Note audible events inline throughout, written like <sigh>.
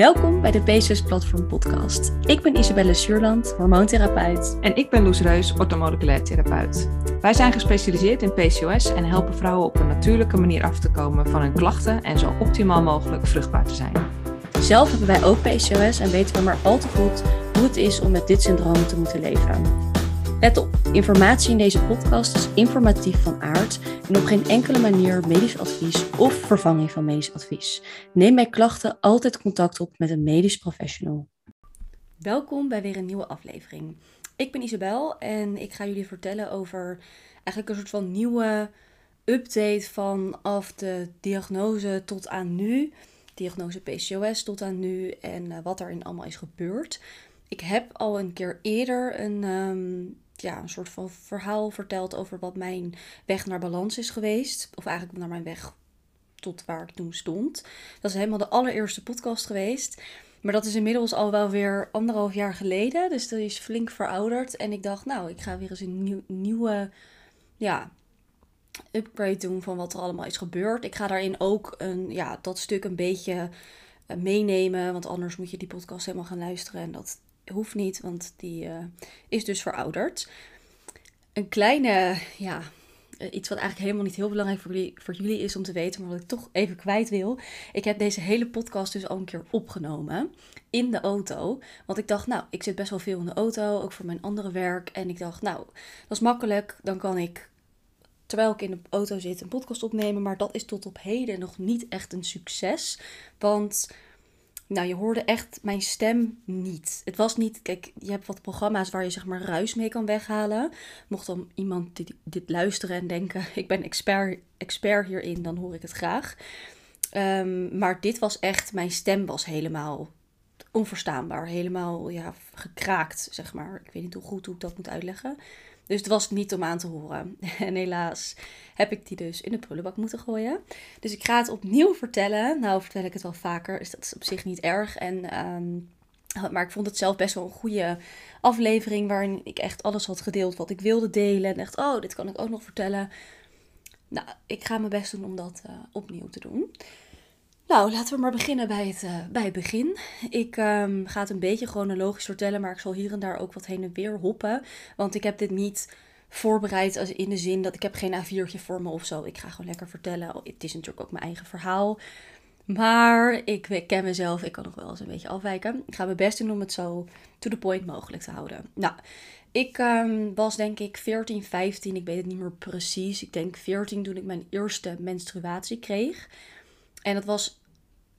Welkom bij de PCOS Platform Podcast. Ik ben Isabelle Suurland, hormoontherapeut. En ik ben Loes Reus, orthomoleculair therapeut. Wij zijn gespecialiseerd in PCOS en helpen vrouwen op een natuurlijke manier af te komen van hun klachten en zo optimaal mogelijk vruchtbaar te zijn. Zelf hebben wij ook PCOS en weten we maar al te goed hoe het is om met dit syndroom te moeten leven. Let op, informatie in deze podcast is informatief van aard en op geen enkele manier medisch advies of vervanging van medisch advies. Neem bij klachten altijd contact op met een medisch professional. Welkom bij weer een nieuwe aflevering. Ik ben Isabel en ik ga jullie vertellen over eigenlijk een soort van nieuwe update vanaf de diagnose tot aan nu. Diagnose PCOS tot aan nu en uh, wat erin allemaal is gebeurd. Ik heb al een keer eerder een um, ja, een soort van verhaal verteld over wat mijn weg naar balans is geweest. Of eigenlijk naar mijn weg tot waar ik toen stond. Dat is helemaal de allereerste podcast geweest. Maar dat is inmiddels al wel weer anderhalf jaar geleden. Dus dat is flink verouderd. En ik dacht, nou, ik ga weer eens een nieuw, nieuwe ja, upgrade doen van wat er allemaal is gebeurd. Ik ga daarin ook een, ja, dat stuk een beetje eh, meenemen. Want anders moet je die podcast helemaal gaan luisteren. En dat hoeft niet, want die uh, is dus verouderd. Een kleine, ja, eh, iets wat eigenlijk helemaal niet heel belangrijk voor voor jullie is om te weten, maar wat ik toch even kwijt wil. Ik heb deze hele podcast dus al een keer opgenomen in de auto. Want ik dacht, nou, ik zit best wel veel in de auto, ook voor mijn andere werk. En ik dacht, nou, dat is makkelijk. Dan kan ik, terwijl ik in de auto zit, een podcast opnemen. Maar dat is tot op heden nog niet echt een succes. Want nou, je hoorde echt mijn stem niet. Het was niet, kijk, je hebt wat programma's waar je zeg maar ruis mee kan weghalen. Mocht dan iemand dit, dit luisteren en denken, <laughs> ik ben expert, expert hierin, dan hoor ik het graag. Um, maar dit was echt, mijn stem was helemaal onverstaanbaar. Helemaal ja, gekraakt, zeg maar. Ik weet niet hoe goed hoe ik dat moet uitleggen. Dus het was niet om aan te horen. <laughs> En helaas heb ik die dus in de prullenbak moeten gooien. Dus ik ga het opnieuw vertellen. Nou, vertel ik het wel vaker. Dus dat is op zich niet erg. En, um, maar ik vond het zelf best wel een goede aflevering. Waarin ik echt alles had gedeeld wat ik wilde delen. En dacht, oh, dit kan ik ook nog vertellen. Nou, ik ga mijn best doen om dat uh, opnieuw te doen. Nou, laten we maar beginnen bij het, uh, bij het begin. Ik um, ga het een beetje chronologisch vertellen, maar ik zal hier en daar ook wat heen en weer hoppen. Want ik heb dit niet voorbereid als in de zin dat ik heb geen A4'tje voor me of zo. Ik ga gewoon lekker vertellen. Het is natuurlijk ook mijn eigen verhaal. Maar ik ken mezelf, ik kan nog wel eens een beetje afwijken. Ik ga mijn best doen om het zo to the point mogelijk te houden. Nou, ik um, was denk ik 14, 15, ik weet het niet meer precies. Ik denk 14 toen ik mijn eerste menstruatie kreeg. En dat was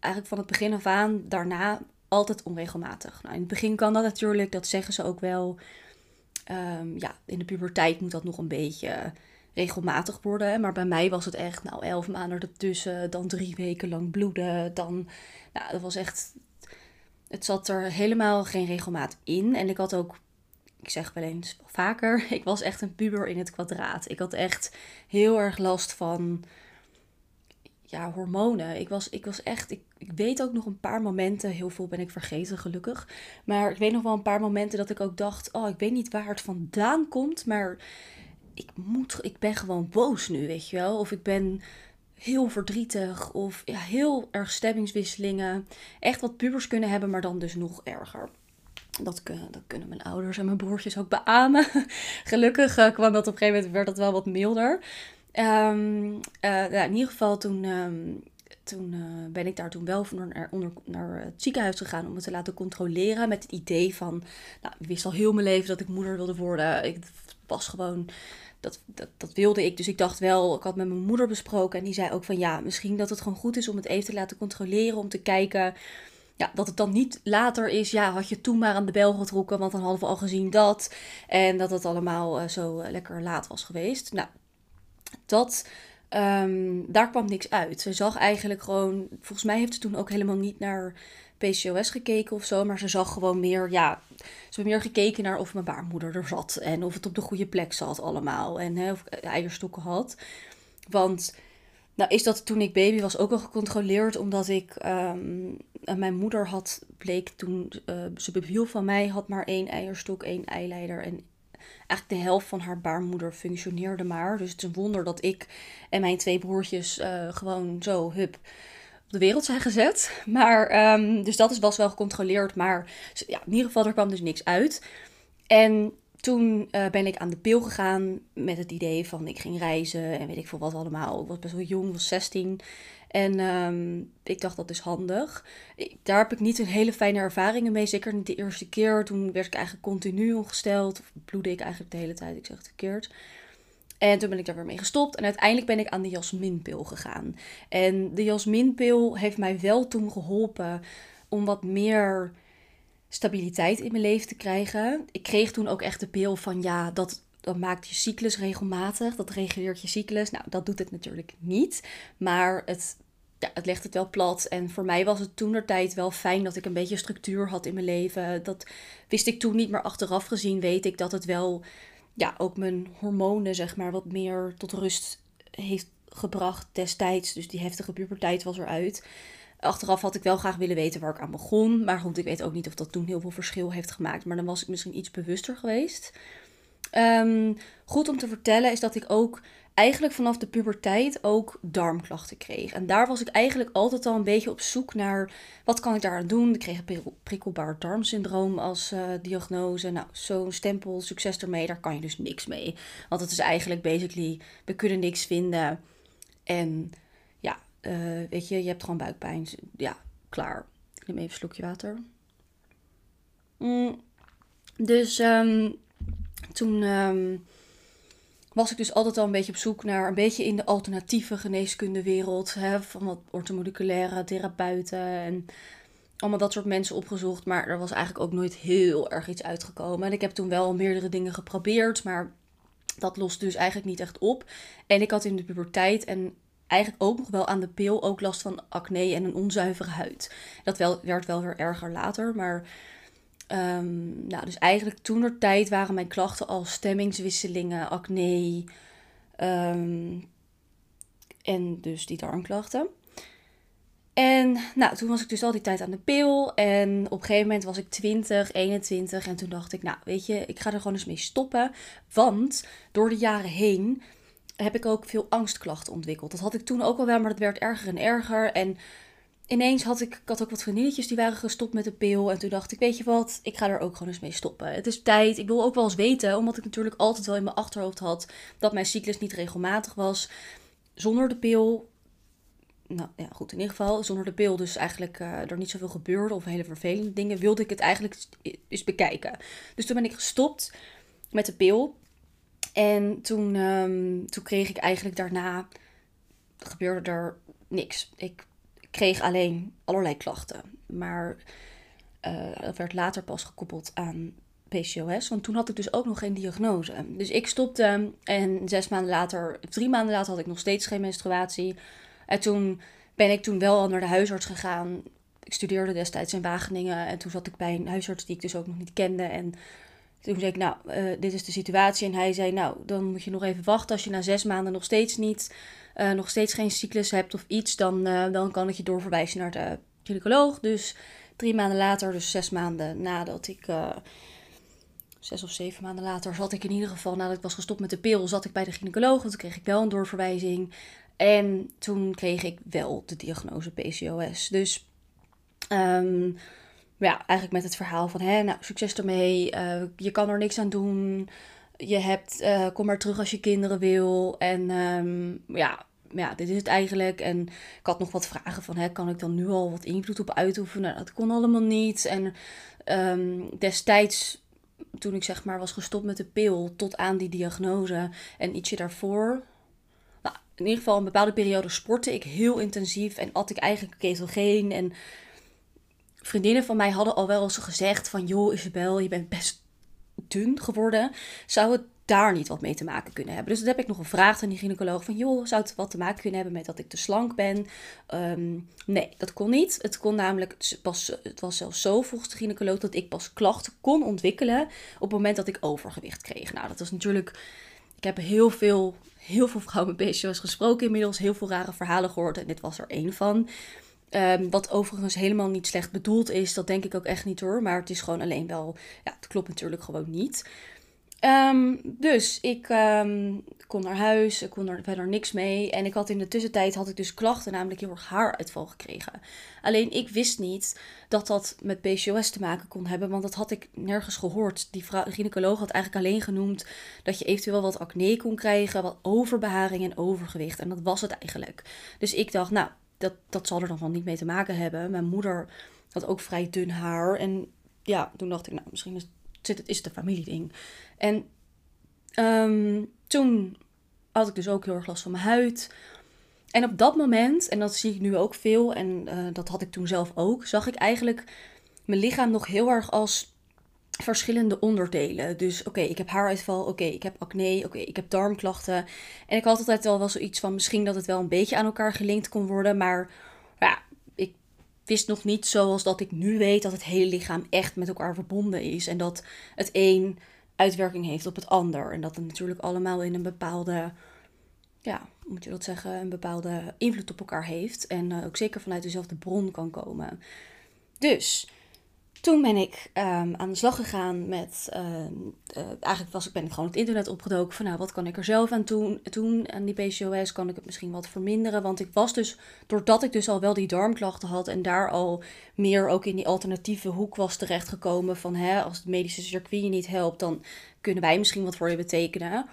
eigenlijk van het begin af aan daarna altijd onregelmatig. Nou, in het begin kan dat natuurlijk, dat zeggen ze ook wel. Um, ja, in de puberteit moet dat nog een beetje regelmatig worden. Maar bij mij was het echt, nou, elf maanden ertussen, dan drie weken lang bloeden. Dan, nou, dat was echt, het zat er helemaal geen regelmaat in. En ik had ook, ik zeg wel eens vaker, <laughs> ik was echt een puber in het kwadraat. Ik had echt heel erg last van ja, hormonen. Ik was, ik was echt, ik, ik weet ook nog een paar momenten, heel veel ben ik vergeten gelukkig. Maar ik weet nog wel een paar momenten dat ik ook dacht, oh, ik weet niet waar het vandaan komt, maar ik, moet, ik ben gewoon boos nu, weet je wel. Of ik ben heel verdrietig of ja, heel erg stemmingswisselingen. Echt wat pubers kunnen hebben, maar dan dus nog erger. Dat, dat kunnen mijn ouders en mijn broertjes ook beamen. <laughs> Gelukkig uh, kwam dat op een gegeven moment, werd dat wel wat milder. Um, ja, in ieder geval toen, um, toen uh, ben ik daar toen wel naar, onder, naar het ziekenhuis gegaan om het te laten controleren. Met het idee van, nou, ik wist al heel mijn leven dat ik moeder wilde worden. Ik was gewoon, dat, dat, dat wilde ik. Dus ik dacht wel, ik had met mijn moeder besproken en die zei ook van ja, misschien dat het gewoon goed is om het even te laten controleren. Om te kijken ja, dat het dan niet later is, ja, had je toen maar aan de bel getrokken, want dan hadden we al gezien dat. En dat het allemaal uh, zo lekker laat was geweest. Nou, dat, um, daar kwam niks uit. Ze zag eigenlijk gewoon, volgens mij heeft ze toen ook helemaal niet naar PCOS gekeken of zo, maar ze zag gewoon meer, ja, ze heeft meer gekeken naar of mijn baarmoeder er zat en of het op de goede plek zat allemaal en hè, of eierstokken had. Want, nou is dat toen ik baby was ook al gecontroleerd, omdat ik, um, mijn moeder had, bleek toen uh, ze beviel van mij, had maar één eierstok, één eileider en eigenlijk de helft van haar baarmoeder functioneerde maar. Dus het is een wonder dat ik en mijn twee broertjes uh, gewoon zo, hup, de wereld zijn gezet. Maar, ehm, dus dat is, was wel gecontroleerd. Maar ja, in ieder geval, er kwam dus niks uit. En toen eh, ben ik aan de pil gegaan met het idee van ik ging reizen en weet ik veel wat allemaal. Ik was best wel jong, was 16. En um, ik dacht dat is handig. daar heb ik niet een hele fijne ervaringen mee. Zeker niet de eerste keer. Toen werd ik eigenlijk continu ongesteld. Of bloedde ik eigenlijk de hele tijd. Ik zeg het verkeerd. En toen ben ik daar weer mee gestopt. En uiteindelijk ben ik aan de jasminpil gegaan. En de jasminpil heeft mij wel toen geholpen om wat meer stabiliteit in mijn leven te krijgen. Ik kreeg toen ook echt de pil van ja, dat, dat maakt je cyclus regelmatig. Dat reguleert je cyclus. Nou, dat doet het natuurlijk niet. Maar het, ja, het legt het wel plat. En voor mij was het toen tijd wel fijn dat ik een beetje structuur had in mijn leven. Dat wist ik toen niet, maar achteraf gezien weet ik dat het wel ja, ook mijn hormonen, zeg maar, wat meer tot rust heeft gebracht destijds. Dus die heftige puberteit was eruit. Achteraf had ik wel graag willen weten waar ik aan begon. Maar goed, ik weet ook niet of dat toen heel veel verschil heeft gemaakt. Maar dan was ik misschien iets bewuster geweest. Um, goed om te vertellen is dat ik ook eigenlijk vanaf de puberteit ook darmklachten kreeg. En daar was ik eigenlijk altijd al een beetje op zoek naar wat kan ik daaraan doen. Ik kreeg een prikkelbaar darmsyndroom als uh, diagnose. Nou, zo'n stempel, succes ermee, daar kan je dus niks mee. Want het is eigenlijk basically, we kunnen niks vinden. En ja, uh, weet je, je hebt gewoon buikpijn. Ja, klaar. Ik neem even een slokje water. Mm. Dus um, toen um, was ik dus altijd al een beetje op zoek naar een beetje in de alternatieve geneeskundewereld. Hè, van wat ortomoleculaire therapeuten en allemaal dat soort mensen opgezocht. Maar er was eigenlijk ook nooit heel erg iets uitgekomen. En ik heb toen wel meerdere dingen geprobeerd, maar dat lost dus eigenlijk niet echt op. En ik had in de puberteit en eigenlijk ook nog wel aan de pil ook last van acne en een onzuivere huid. Dat wel, werd wel weer erger later, maar Um, nou, dus eigenlijk toen tijd waren mijn klachten al stemmingswisselingen, acne um, en dus die darmklachten. En nou, toen was ik dus al die tijd aan de pil. En op een gegeven moment was ik 20, 21. En toen dacht ik, nou weet je, ik ga er gewoon eens mee stoppen. Want door de jaren heen heb ik ook veel angstklachten ontwikkeld. Dat had ik toen ook al wel, maar dat werd erger en erger. En ineens had ik, had ook wat vriendinnetjes die waren gestopt met de pil. En toen dacht ik, weet je wat, ik ga er ook gewoon eens mee stoppen. Het is tijd. Ik wil ook wel eens weten, omdat ik natuurlijk altijd wel in mijn achterhoofd had dat mijn cyclus niet regelmatig was. Zonder de pil. Nou ja, goed, in ieder geval zonder de pil. Dus eigenlijk uh, er niet zoveel gebeurde of hele vervelende dingen. Wilde ik het eigenlijk eens bekijken. Dus toen ben ik gestopt met de pil. En toen, um, toen kreeg ik eigenlijk daarna. gebeurde er niks. Ik kreeg alleen allerlei klachten. Maar uh, dat werd later pas gekoppeld aan PCOS. Want toen had ik dus ook nog geen diagnose. Dus ik stopte en zes maanden later, drie maanden later had ik nog steeds geen menstruatie. En toen ben ik toen wel al naar de huisarts gegaan. Ik studeerde destijds in Wageningen. En toen zat ik bij een huisarts die ik dus ook nog niet kende. En toen zei ik, nou, uh, dit is de situatie. En hij zei, nou, dan moet je nog even wachten. Als je na zes maanden nog steeds niet uh, nog steeds geen cyclus hebt of iets, dan, uh, dan kan ik je doorverwijzen naar de gynaecoloog. Dus drie maanden later, dus zes maanden nadat ik. Uh, zes of zeven maanden later zat ik in ieder geval, nadat ik was gestopt met de pil, zat ik bij de gynaecoloog. Toen kreeg ik wel een doorverwijzing. En toen kreeg ik wel de diagnose PCOS. Dus um, ja, eigenlijk met het verhaal van, hè, nou, succes ermee. Je kan er niks aan doen je hebt, uh, kom maar terug als je kinderen wil. En um, ja, ja, dit is het eigenlijk. En ik had nog wat vragen van, hè, kan ik dan nu al wat invloed op uitoefenen? Nou, dat kon allemaal niet. En um, destijds, toen ik zeg maar was gestopt met de pil, tot aan die diagnose en ietsje daarvoor... Nou, in ieder geval een bepaalde periode sportte ik heel intensief en at ik eigenlijk ketogeen. En vriendinnen van mij hadden al wel eens gezegd van... joh Isabel, je bent best dun geworden, zou het daar niet wat mee te maken kunnen hebben. Dus dat heb ik nog gevraagd aan die gynaecoloog van, joh, zou het wat te maken kunnen hebben met dat ik te slank ben? Um, nee, dat kon niet. Het kon namelijk, pas, het was zelfs zo volgens de gynaecoloog dat ik pas klachten kon ontwikkelen op het moment dat ik overgewicht kreeg. Nou, dat was natuurlijk, ik heb heel veel, heel veel vrouwen met PCOS gesproken inmiddels, heel veel rare verhalen gehoord en dit was er één van. Um, wat overigens helemaal niet slecht bedoeld is, dat denk ik ook echt niet hoor. Maar het is gewoon alleen wel, ja, het klopt natuurlijk gewoon niet. Ehm, dus ik ehm, kon naar huis, ik kon er verder niks mee. En ik had in de tussentijd had ik dus klachten, namelijk heel erg haaruitval gekregen. Alleen ik wist niet dat dat met PCOS te maken kon hebben, want dat had ik nergens gehoord. Die gynaecoloog had eigenlijk alleen genoemd dat je eventueel wat acne kon krijgen, wat overbeharing en overgewicht. En dat was het eigenlijk. Dus ik dacht, nou, dat, dat zal er dan wel niet mee te maken hebben. Mijn moeder had ook vrij dun haar. En ja, toen dacht ik, nou, misschien is het, is het een familieding. En um, toen had ik dus ook heel erg last van mijn huid. En op dat moment, en dat zie ik nu ook veel, en uh, dat had ik toen zelf ook, zag ik eigenlijk mijn lichaam nog heel erg als verschillende onderdelen. Dus oké, ik heb haaruitval, oké, ik heb acne, oké, ik heb darmklachten. En ik had altijd wel wel zoiets van misschien dat het wel een beetje aan elkaar gelinkt kon worden, maar ja, ik wist nog niet zoals dat ik nu weet dat het hele lichaam echt met elkaar verbonden is en dat het een uitwerking heeft op het ander. En dat het natuurlijk allemaal in een bepaalde, ja, moet je dat zeggen, een bepaalde invloed op elkaar heeft. En uh, ook zeker vanuit dezelfde bron kan komen. Dus toen ben ik um, aan de slag gegaan met. Uh, uh, eigenlijk was, ben ik gewoon het internet opgedoken van nou, wat kan ik er zelf aan doen, doen aan die PCOS? Kan ik het misschien wat verminderen? Want ik was dus, doordat ik dus al wel die darmklachten had en daar al meer ook in die alternatieve hoek was terechtgekomen van hè, als het medische circuit je niet helpt, dan kunnen wij misschien wat voor je betekenen.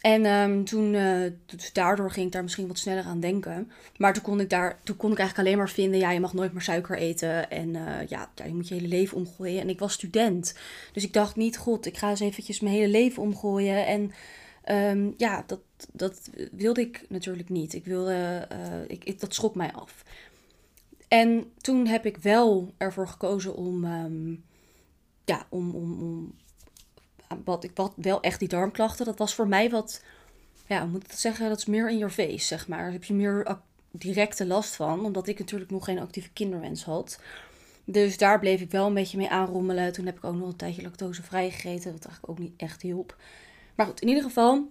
En um, toen, uh, dus daardoor ging ik daar misschien wat sneller aan denken. Maar toen kon ik daar, toen kon ik eigenlijk alleen maar vinden, ja, je mag nooit meer suiker eten. En uh, ja, ja, je moet je hele leven omgooien. En ik was student. Dus ik dacht niet, god, ik ga eens eventjes mijn hele leven omgooien. En um, ja, dat, dat wilde ik natuurlijk niet. Ik wilde, uh, ik, ik, dat schrok mij af. En toen heb ik wel ervoor gekozen om, um, ja, om, om, om wat ik had wel echt die darmklachten. Dat was voor mij wat, ja, moet ik zeggen, dat is meer in your face, zeg maar. Daar heb je meer directe last van, omdat ik natuurlijk nog geen actieve kinderwens had. Dus daar bleef ik wel een beetje mee aanrommelen. Toen heb ik ook nog een tijdje lactosevrij gegeten, wat eigenlijk ook niet echt hielp. Maar goed, in ieder geval,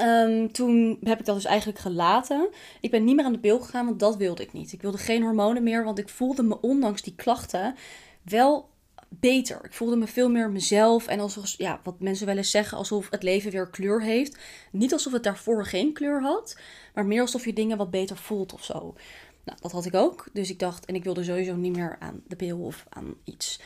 Um, toen heb ik dat dus eigenlijk gelaten. Ik ben niet meer aan de pil gegaan, want dat wilde ik niet. Ik wilde geen hormonen meer, want ik voelde me ondanks die klachten wel beter. Ik voelde me veel meer mezelf. En alsof, ja, wat mensen wel eens zeggen, alsof het leven weer kleur heeft. Niet alsof het daarvoor geen kleur had, maar meer alsof je dingen wat beter voelt of zo. Nou, dat had ik ook. Dus ik dacht, en ik wilde sowieso niet meer aan de pil of aan iets.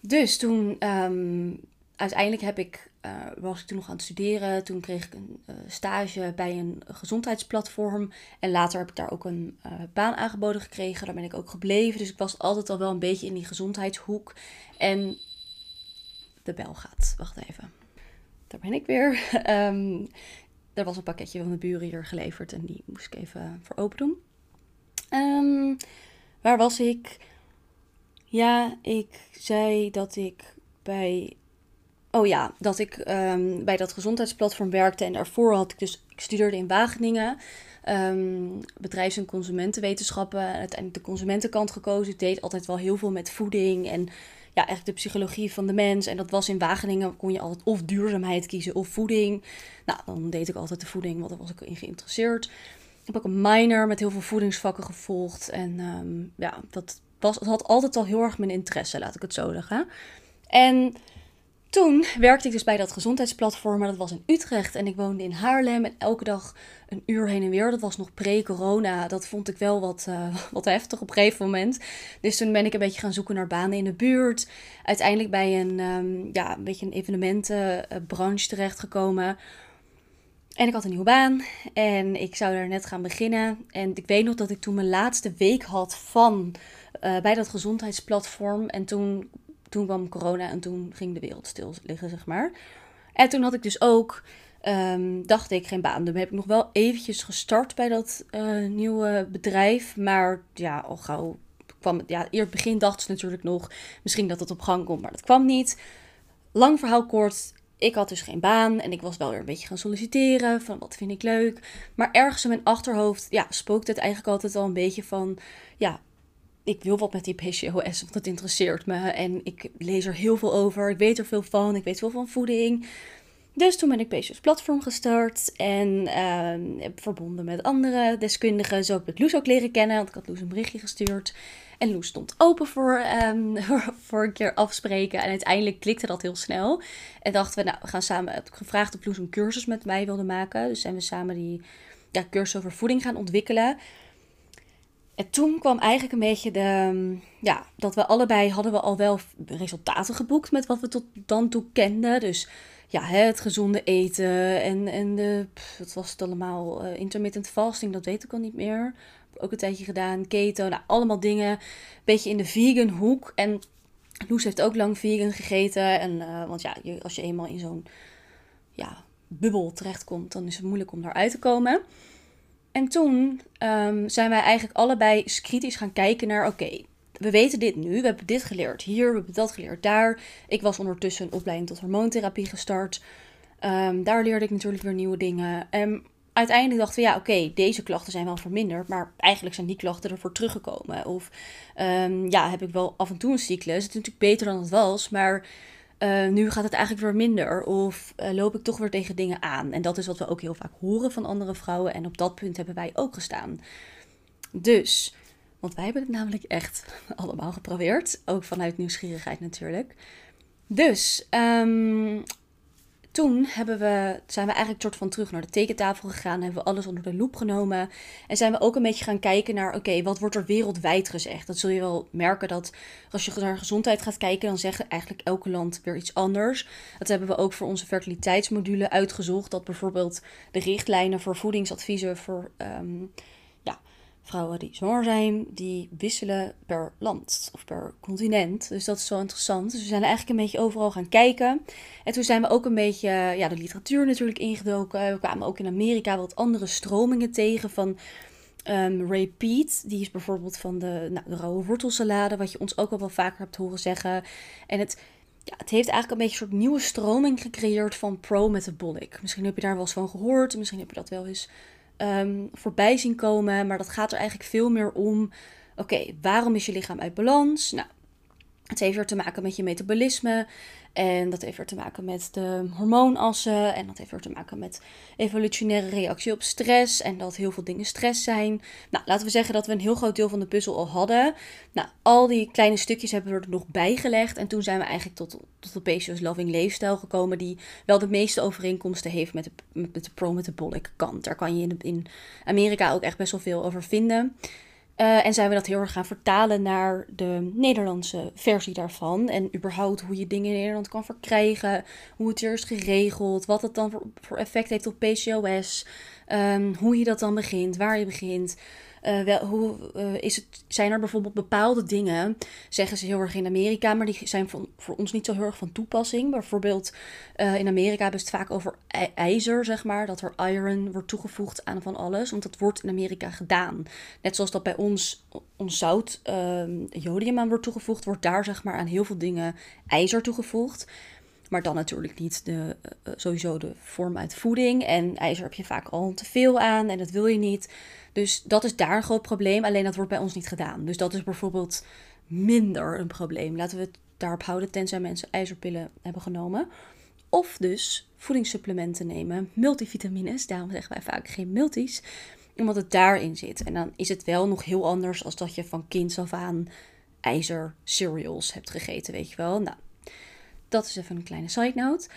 Dus toen, um, uiteindelijk heb ik uh, was ik toen nog aan het studeren. Toen kreeg ik een uh, stage bij een gezondheidsplatform. En later heb ik daar ook een uh, baan aangeboden gekregen. Daar ben ik ook gebleven. Dus ik was altijd al wel een beetje in die gezondheidshoek. En de bel gaat. Wacht even. Daar ben ik weer. um, <laughs> er was een pakketje van de buren hier geleverd. En die moest ik even voor open doen. Um, waar was ik? Ja, ik zei dat ik bij Oh ja, dat ik um, bij dat gezondheidsplatform werkte. En daarvoor had ik dus, ik studeerde in Wageningen. Um, bedrijfs- en consumentenwetenschappen. Uiteindelijk de consumentenkant gekozen. Ik deed altijd wel heel veel met voeding. En ja, echt de psychologie van de mens. En dat was in Wageningen, kon je altijd of duurzaamheid kiezen of voeding. Nou, dan deed ik altijd de voeding, want daar was ik in geïnteresseerd. Ik heb ook een minor met heel veel voedingsvakken gevolgd. En um, ja, dat was, het had altijd al heel erg mijn interesse, laat ik het zo zeggen. En toen werkte ik dus bij dat gezondheidsplatform, maar dat was in Utrecht en ik woonde in Haarlem en elke dag een uur heen en weer. Dat was nog pre-corona. Dat vond ik wel wat, uh, <laughs> wat heftig op een gegeven moment. Dus toen ben ik een beetje gaan zoeken naar banen in de buurt. Uiteindelijk bij een, um, ja, een beetje een evenementenbranche terechtgekomen. En ik had een nieuwe baan en ik zou daar net gaan beginnen. En ik weet nog dat ik toen mijn laatste week had van uh, bij dat gezondheidsplatform. En toen toen kwam corona en toen ging de wereld stil liggen, zeg maar. En toen had ik dus ook, um, dacht ik, geen baan. Dan heb ik nog wel eventjes gestart bij dat uh, nieuwe bedrijf. Maar ja, al gauw kwam het, ja, eerst begin dacht ze natuurlijk nog, misschien dat het op gang komt, maar dat kwam niet. Lang verhaal kort, ik had dus geen baan en ik was wel weer een beetje gaan solliciteren van wat vind ik leuk. Maar ergens in mijn achterhoofd ja, spookt het eigenlijk altijd al een beetje van ja, ik wil wat met die PCOS, want het interesseert me. En ik lees er heel veel over. Ik weet er veel van. Ik weet veel van voeding. Dus toen ben ik PCOS Platform gestart en uh, verbonden met andere deskundigen. Zo heb ik Loes ook leren kennen, want ik had Loes een berichtje gestuurd. En Loes stond open voor, um, <laughs> voor een keer afspreken. En uiteindelijk klikte dat heel snel. En dachten we, nou, we gaan samen. Heb ik gevraagd of Loes een cursus met mij wilde maken. Dus zijn we samen die ja, cursus over voeding gaan ontwikkelen. En toen kwam eigenlijk een beetje de. Ja, dat we allebei hadden we al wel resultaten geboekt met wat we tot dan toe kenden. Dus ja, het gezonde eten en, en de. wat was het allemaal? Uh, intermittent fasting, dat weet ik al niet meer ook een tijdje gedaan. Keto, nou, allemaal dingen. Een beetje in de vegan hoek. En Loes heeft ook lang vegan gegeten. En, uh, want ja, als je eenmaal in zo'n ja, bubbel terechtkomt, dan is het moeilijk om daaruit te komen. En toen um, zijn wij eigenlijk allebei kritisch gaan kijken naar: oké, we weten dit nu, we hebben dit geleerd hier, we hebben dat geleerd daar. Ik was ondertussen een opleiding tot hormoontherapie gestart. Um, daar leerde ik natuurlijk weer nieuwe dingen. En uiteindelijk dachten we, ja, oké, deze klachten zijn wel verminderd, maar eigenlijk zijn die klachten ervoor teruggekomen. Of um, ja, heb ik wel af en toe een cyclus. Het is natuurlijk beter dan het was, maar uh, nu gaat het eigenlijk weer minder. Of uh, loop ik toch weer tegen dingen aan. En dat is wat we ook heel vaak horen van andere vrouwen. En op dat punt hebben wij ook gestaan. Dus, want wij hebben het namelijk echt <laughs> allemaal geprobeerd. Ook vanuit nieuwsgierigheid natuurlijk. Dus, um, toen hebben we, zijn we eigenlijk soort van terug naar de tekentafel gegaan. Hebben we alles onder de loep genomen. En zijn we ook een beetje gaan kijken naar, oké, wat wordt er wereldwijd gezegd? Dat zul je wel merken dat als je naar gezondheid gaat kijken, dan zegt eigenlijk elke land weer iets anders. Dat hebben we ook voor onze fertiliteitsmodule uitgezocht. Dat bijvoorbeeld de richtlijnen voor voedingsadviezen voor um, vrouwen die zwanger zijn, die wisselen per land of per continent. Dus dat is zo interessant. Dus we zijn eigenlijk een beetje overal gaan kijken. En toen zijn we ook een beetje ja, de literatuur natuurlijk ingedoken. We kwamen ook in Amerika wat andere stromingen tegen van um, Ray Peat. Die is bijvoorbeeld van de, nou, de rauwe wortelsalade, wat je ons ook al wel vaker hebt horen zeggen. En het ja, het heeft eigenlijk een beetje een soort nieuwe stroming gecreëerd van pro-metabolic. Misschien heb je daar wel eens van gehoord. Misschien heb je dat wel eens um, voorbij zien komen. Maar dat gaat er eigenlijk veel meer om. Oké, waarom is je lichaam uit balans? Nou, het heeft weer te maken met je metabolisme. En dat heeft weer te maken met de hormoonassen. En dat heeft weer te maken met evolutionaire reactie op stress. En dat heel veel dingen stress zijn. Nou, laten we zeggen dat we een heel groot deel van de puzzel al hadden. Nou, al die kleine stukjes hebben we er nog bijgelegd. En toen zijn we eigenlijk tot, tot de PCOS Loving Leefstijl gekomen. Die wel de meeste overeenkomsten heeft met de, met de pro-metabolic kant. Daar kan je in, in Amerika ook echt best wel veel over vinden. Uh, en zijn we dat heel erg gaan vertalen naar de Nederlandse versie daarvan. En überhaupt hoe je dingen in Nederland kan verkrijgen. Hoe het hier is geregeld. Wat het dan voor, effect heeft op PCOS. Um, hoe je dat dan begint. Waar je begint. Uh, wel, hoe, uh, is het, zijn er bijvoorbeeld bepaalde dingen, zeggen ze heel erg in Amerika, maar die zijn voor, ons niet zo heel erg van toepassing. Bijvoorbeeld uh, in Amerika hebben het vaak over ijzer, zeg maar, dat er iron wordt toegevoegd aan van alles, want dat wordt in Amerika gedaan. Net zoals dat bij ons, ons zout ehm, jodium aan wordt toegevoegd, wordt daar zeg maar aan heel veel dingen ijzer toegevoegd. Maar dan natuurlijk niet de, sowieso de vorm uit voeding. En ijzer heb je vaak al te veel aan en dat wil je niet. Dus dat is daar een groot probleem. Alleen dat wordt bij ons niet gedaan. Dus dat is bijvoorbeeld minder een probleem. Laten we het daarop houden, tenzij mensen ijzerpillen hebben genomen. Of dus voedingssupplementen nemen, multivitamines. Daarom zeggen wij vaak geen multis, omdat het daarin zit. En dan is het wel nog heel anders als dat je van kinds af aan ijzer cereals hebt gegeten, weet je wel. Nou, dat is even een kleine side note.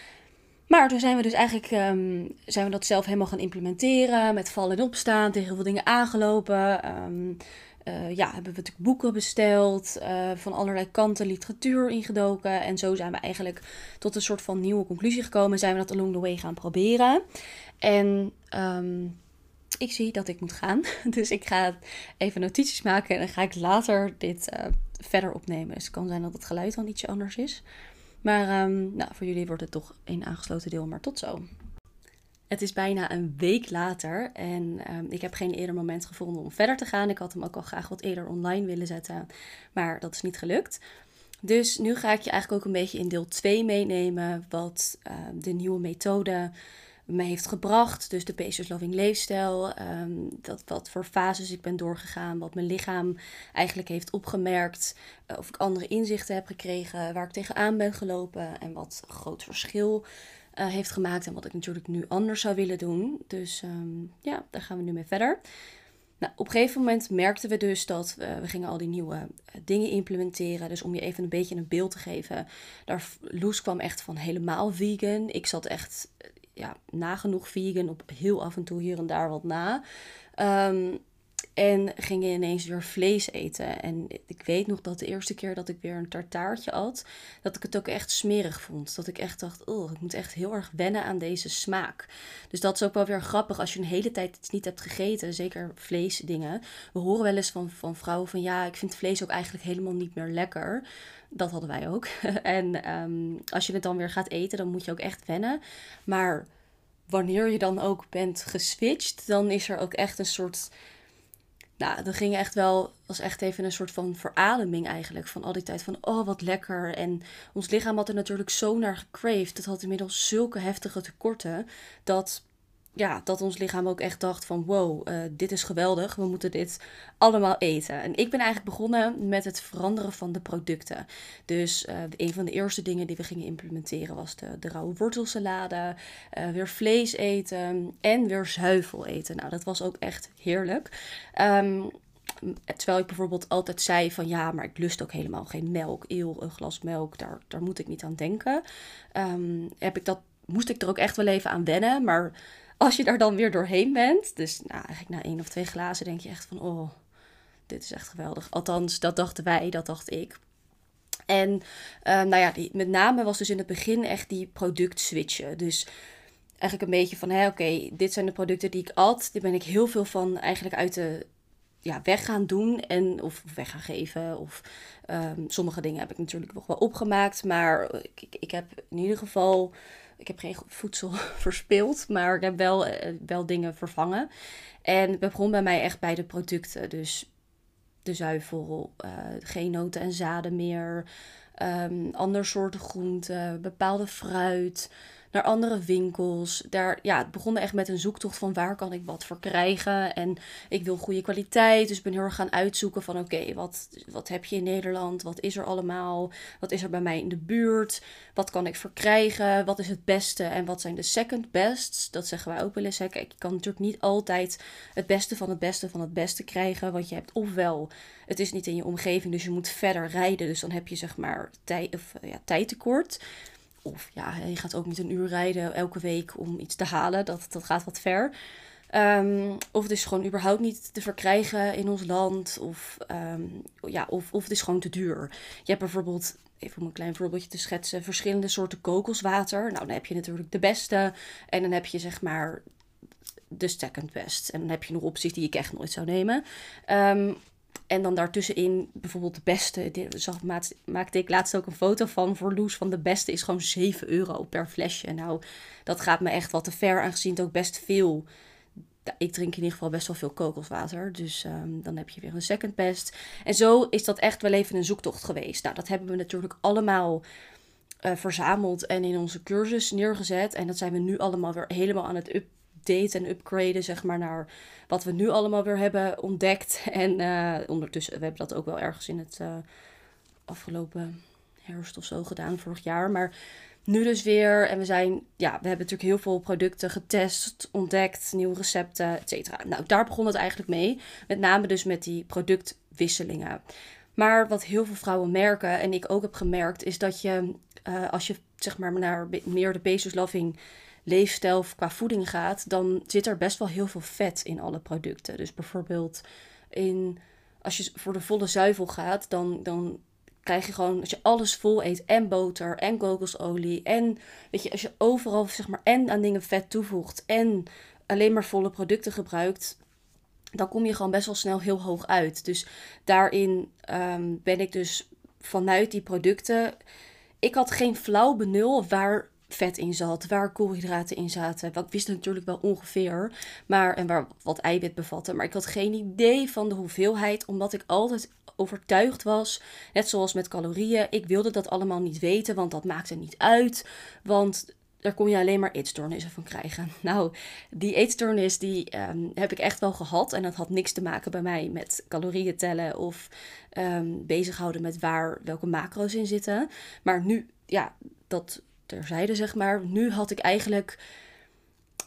Maar toen zijn we dus eigenlijk um, zijn we dat zelf helemaal gaan implementeren. Met vallen en opstaan, tegen heel veel dingen aangelopen. Um, uh, ja, hebben we natuurlijk boeken besteld. Uh, van allerlei kanten literatuur ingedoken. En zo zijn we eigenlijk tot een soort van nieuwe conclusie gekomen. Zijn we dat along the way gaan proberen. En um, ik zie dat ik moet gaan. <laughs> Dus ik ga even notities maken. En dan ga ik later dit uh, verder opnemen. Dus het kan zijn dat het geluid dan ietsje anders is. Maar um, nou, voor jullie wordt het toch een aangesloten deel, maar tot zo. Het is bijna een week later en um, ik heb geen eerder moment gevonden om verder te gaan. Ik had hem ook al graag wat eerder online willen zetten, maar dat is niet gelukt. Dus nu ga ik je eigenlijk ook een beetje in deel 2 meenemen wat uh, de nieuwe methode me heeft gebracht. Dus de Pacers Loving leefstijl. Um, dat, wat voor fases ik ben doorgegaan. Wat mijn lichaam eigenlijk heeft opgemerkt. Uh, of ik andere inzichten heb gekregen. Waar ik tegenaan ben gelopen. En wat groot verschil uh, heeft gemaakt en wat ik natuurlijk nu anders zou willen doen. Dus ehm, ja, daar gaan we nu mee verder. Nou, op een gegeven moment merkten we dus dat we, we gingen al die nieuwe eh, dingen implementeren. Dus om je even een beetje een beeld te geven. Daar, Loes kwam echt van helemaal vegan. Ik zat echt eh, ja, nagenoeg vegan, op heel af en toe hier en daar wat na. Um, en ging ineens weer vlees eten. En ik weet nog dat de eerste keer dat ik weer een tartaartje at, dat ik het ook echt smerig vond. Dat ik echt dacht, oh, ik moet echt heel erg wennen aan deze smaak. Dus dat is ook wel weer grappig als je een hele tijd iets niet hebt gegeten, zeker vleesdingen. We horen wel eens van, van vrouwen van, ja, ik vind vlees ook eigenlijk helemaal niet meer lekker. Dat hadden wij ook. <laughs> en ehm, als je het dan weer gaat eten, dan moet je ook echt wennen. Maar wanneer je dan ook bent geswitcht, dan is er ook echt een soort nou, dat ging echt wel, was echt even een soort van verademing eigenlijk. Van al die tijd van, oh wat lekker. En ons lichaam had er natuurlijk zo naar gecraved. Het had inmiddels zulke heftige tekorten. Dat ja, dat ons lichaam ook echt dacht van wow, uh, dit is geweldig, we moeten dit allemaal eten. En ik ben eigenlijk begonnen met het veranderen van de producten. Dus uh, een van de eerste dingen die we gingen implementeren was de, de rauwe wortelsalade, uh, weer vlees eten en weer zuivel eten. Nou, dat was ook echt heerlijk. Um, terwijl ik bijvoorbeeld altijd zei van ja, maar ik lust ook helemaal geen melk. Eeuw, een glas melk, daar, daar moet ik niet aan denken. Um, heb ik dat, moest ik er ook echt wel even aan wennen, maar als je daar dan weer doorheen bent, dus nou, eigenlijk na één of twee glazen denk je echt van, oh, dit is echt geweldig. Althans, dat dachten wij, dat dacht ik. En uh, nou ja, die, met name was dus in het begin echt die product switchen. Dus eigenlijk een beetje van, oké, dit zijn de producten die ik at. Daar ben ik heel veel van eigenlijk uit de ja, weg gaan doen en of weg gaan geven. Of um, sommige dingen heb ik natuurlijk nog wel opgemaakt. Maar ik, ik heb in ieder geval ik heb geen voedsel <laughs> verspild, maar ik heb wel, eh, wel dingen vervangen. En het begon bij mij echt bij de producten. Dus de zuivel, uh, geen noten en zaden meer, um, ander soorten groenten, bepaalde fruit naar andere winkels. Daar, ja, het begon echt met een zoektocht van waar kan ik wat voor krijgen. En ik wil goede kwaliteit. Dus ik ben heel erg gaan uitzoeken van oké, wat, wat heb je in Nederland? Wat is er allemaal? Wat is er bij mij in de buurt? Wat kan ik verkrijgen? Wat is het beste? En wat zijn de second bests? Dat zeggen wij ook wel eens. Hè. Kijk, je kan natuurlijk niet altijd het beste van het beste van het beste krijgen. Want je hebt ofwel, het is niet in je omgeving, dus je moet verder rijden. Dus dan heb je zeg maar tijd, of, ja, tijdtekort. Of ja, je gaat ook niet een uur rijden elke week om iets te halen. Dat, dat gaat wat ver. Um, of het is gewoon überhaupt niet te verkrijgen in ons land. Of, um, ja, of, of het is gewoon te duur. Je hebt bijvoorbeeld, even om een klein voorbeeldje te schetsen, verschillende soorten kokoswater. Nou, dan heb je natuurlijk de beste. En dan heb je zeg maar de second best. En dan heb je nog opties die ik echt nooit zou nemen. Um, en dan daartussenin bijvoorbeeld de beste. Zag, maakte ik laatst ook een foto van voor Loes. Van de beste is gewoon 7 euro per flesje. Nou, dat gaat me echt wat te ver. Aangezien het ook best veel. Ik drink in ieder geval best wel veel kokoswater. Dus um, dan heb je weer een second best. En zo is dat echt wel even een zoektocht geweest. Nou, dat hebben we natuurlijk allemaal uh, verzameld en in onze cursus neergezet. En dat zijn we nu allemaal weer helemaal aan het up updaten en upgraden, zeg maar, naar wat we nu allemaal weer hebben ontdekt. <laughs> En uh, ondertussen, we hebben dat ook wel ergens in het uh, afgelopen herfst of zo gedaan, vorig jaar. Maar nu dus weer. En we zijn, ja, we hebben natuurlijk heel veel producten getest, ontdekt, nieuwe recepten, et cetera. Nou, daar begon het eigenlijk mee. Met name dus met die productwisselingen. Maar wat heel veel vrouwen merken, en ik ook heb gemerkt, is dat je, uh, als je zeg maar naar meer de Bezos Loving leefstijl qua voeding gaat, dan zit er best wel heel veel vet in alle producten. Dus bijvoorbeeld in, als je voor de volle zuivel gaat, dan, dan krijg je gewoon, als je alles vol eet, en boter, en kokosolie, en weet je, als je overal zeg maar en aan dingen vet toevoegt, en alleen maar volle producten gebruikt, dan kom je gewoon best wel snel heel hoog uit. Dus daarin ehm, ben ik dus vanuit die producten. Ik had geen flauw benul waar vet in zat, waar koolhydraten in zaten. Wat wist natuurlijk wel ongeveer, maar en waar wat eiwit bevatte, maar ik had geen idee van de hoeveelheid, omdat ik altijd overtuigd was, net zoals met calorieën, ik wilde dat allemaal niet weten, want dat maakte niet uit, want daar kon je alleen maar eetstoornissen van krijgen. <laughs> Nou, die eetstoornis die um, heb ik echt wel gehad. En dat had niks te maken bij mij met calorieën tellen of um, bezighouden met waar welke macro's in zitten. Maar nu, ja, dat terzijde, zeg maar. Nu had ik eigenlijk,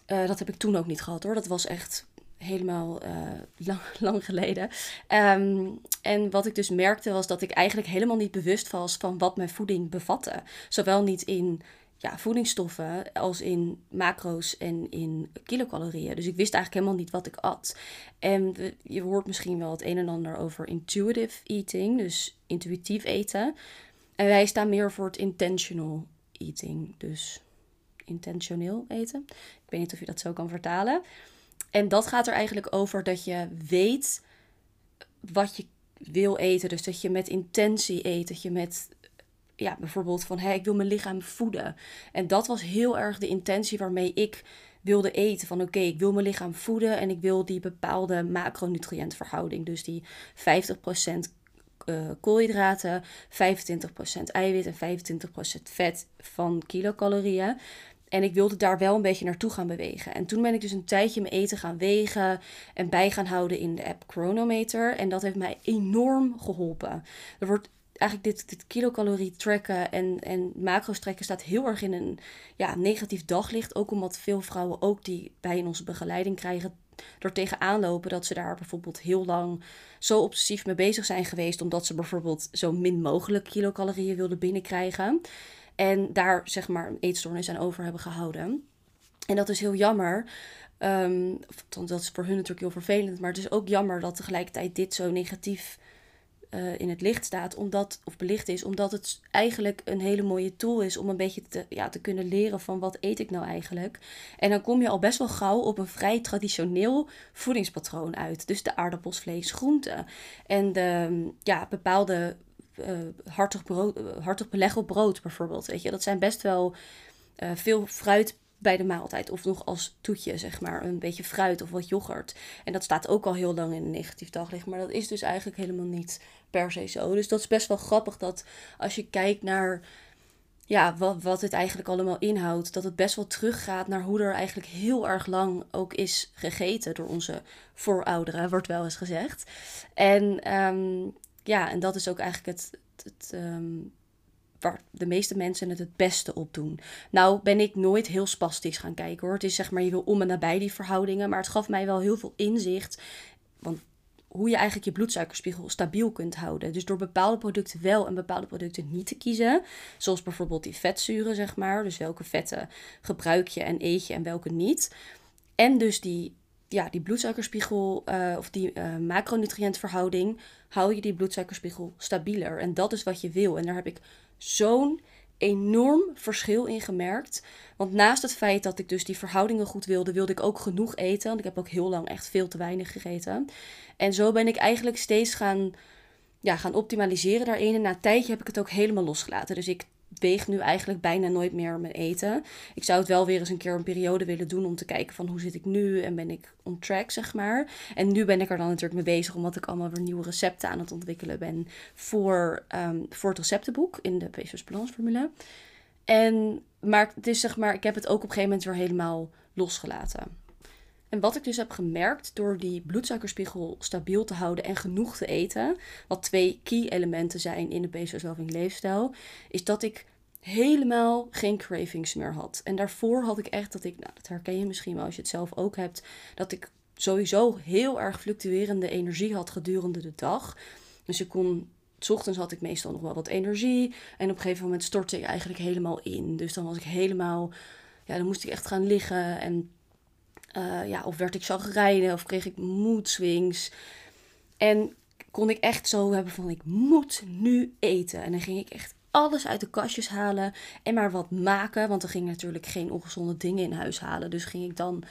eh, dat heb ik toen ook niet gehad hoor. Dat was echt helemaal uh, lang, <laughs> lang, geleden. Ehm, en wat ik dus merkte was dat ik eigenlijk helemaal niet bewust was van wat mijn voeding bevatte. Zowel niet in ja, voedingsstoffen als in macro's en in kilocalorieën. Dus ik wist eigenlijk helemaal niet wat ik at. En je hoort misschien wel het een en ander over intuitive eating, dus intuïtief eten. En wij staan meer voor het intentional eating, dus intentioneel eten. Ik weet niet of je dat zo kan vertalen. En dat gaat er eigenlijk over dat je weet wat je wil eten. Dus dat je met intentie eet. Dat je met, ja, bijvoorbeeld van, hé, ik wil mijn lichaam voeden. En dat was heel erg de intentie waarmee ik wilde eten. Van oké, ik wil mijn lichaam voeden en ik wil die bepaalde macronutriëntverhouding. Dus die 50% uh, koolhydraten, 25% eiwit en 25% vet van kilocalorieën. En ik wilde daar wel een beetje naartoe gaan bewegen. En toen ben ik dus een tijdje mijn eten gaan wegen en bij gaan houden in de app Chronometer. En dat heeft mij enorm geholpen. Er wordt eigenlijk dit, dit kilocalorie tracken en, en macro's trekken staat heel erg in een ja, negatief daglicht. Ook omdat veel vrouwen ook die bij in onze begeleiding krijgen er tegenaan lopen dat ze daar bijvoorbeeld heel lang zo obsessief mee bezig zijn geweest. Omdat ze bijvoorbeeld zo min mogelijk kilocalorieën wilden binnenkrijgen. En daar zeg maar een eetstoornis aan over hebben gehouden. En dat is heel jammer. Um, dat is voor hun natuurlijk heel vervelend. Maar het is ook jammer dat tegelijkertijd dit zo negatief uh, in het licht staat. Omdat, of belicht is. Omdat het eigenlijk een hele mooie tool is om een beetje te, ja, te kunnen leren van wat eet ik nou eigenlijk. En dan kom je al best wel gauw op een vrij traditioneel voedingspatroon uit. Dus de aardappels, vlees, groenten. En de ja, bepaalde uh, hartig, brood, uh, hartig beleg op brood bijvoorbeeld. Weet je, dat zijn best wel veel fruit bij de maaltijd. Of nog als toetje, zeg maar. Een beetje fruit of wat yoghurt. En dat staat ook al heel lang in een negatief daglicht. Maar dat is dus eigenlijk helemaal niet per se zo. Dus dat is best wel grappig dat als je kijkt naar ja, wat, wat het eigenlijk allemaal inhoudt. Dat het best wel teruggaat naar hoe er eigenlijk heel erg lang ook is gegeten door onze voorouderen, wordt wel eens gezegd. En um, ja, en dat is ook eigenlijk het, het, um, waar de meeste mensen het het beste op doen. Nou ben ik nooit heel spastisch gaan kijken hoor. Het is zeg maar, je wil om en nabij die verhoudingen. Maar het gaf mij wel heel veel inzicht. Want hoe je eigenlijk je bloedsuikerspiegel stabiel kunt houden. Dus door bepaalde producten wel en bepaalde producten niet te kiezen. Zoals bijvoorbeeld die vetzuren, zeg maar. Dus welke vetten gebruik je en eet je en welke niet. En dus die ja, die bloedsuikerspiegel uh, of die uh, macronutriëntverhouding, hou je die bloedsuikerspiegel stabieler. En dat is wat je wil. En daar heb ik zo'n enorm verschil in gemerkt. Want naast het feit dat ik dus die verhoudingen goed wilde, wilde ik ook genoeg eten. Want ik heb ook heel lang echt veel te weinig gegeten. En zo ben ik eigenlijk steeds gaan, ja, gaan optimaliseren daarin. En na een tijdje heb ik het ook helemaal losgelaten. Dus ik weeg nu eigenlijk bijna nooit meer mijn eten. Ik zou het wel weer eens een keer een periode willen doen om te kijken van hoe zit ik nu en ben ik on track, zeg maar. En nu ben ik er dan natuurlijk mee bezig omdat ik allemaal weer nieuwe recepten aan het ontwikkelen ben voor, um, voor het receptenboek in de PCOS Balance formule. En, maar het is zeg maar, ik heb het ook op een gegeven moment weer helemaal losgelaten. En wat ik dus heb gemerkt door die bloedsuikerspiegel stabiel te houden en genoeg te eten, wat twee key elementen zijn in de PCOS-loving leefstijl, is dat ik helemaal geen cravings meer had. En daarvoor had ik echt dat ik, nou dat herken je misschien wel als je het zelf ook hebt, dat ik sowieso heel erg fluctuerende energie had gedurende de dag. Dus ik kon S ochtends had ik meestal nog wel wat energie. En op een gegeven moment stortte ik eigenlijk helemaal in. Dus dan was ik helemaal. Ja, dan moest ik echt gaan liggen. En uh, ja, of werd ik rijden of kreeg ik mood swings. En kon ik echt zo hebben van ik moet nu eten. En dan ging ik echt alles uit de kastjes halen en maar wat maken. Want er ging natuurlijk geen ongezonde dingen in huis halen. Dus ging ik dan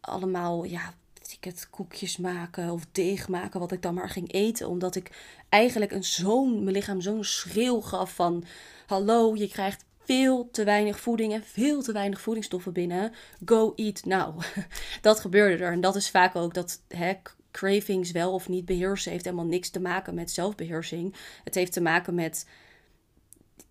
allemaal, ja, het, koekjes maken of deeg maken, wat ik dan maar ging eten. Omdat ik eigenlijk een zo'n, mijn lichaam zo'n schreeuw gaf van... Hallo, je krijgt veel te weinig voeding en veel te weinig voedingsstoffen binnen. Go eat now. <laughs> dat gebeurde er. En dat is vaak ook dat hè, cravings wel of niet beheersen heeft helemaal niks te maken met zelfbeheersing. Het heeft te maken met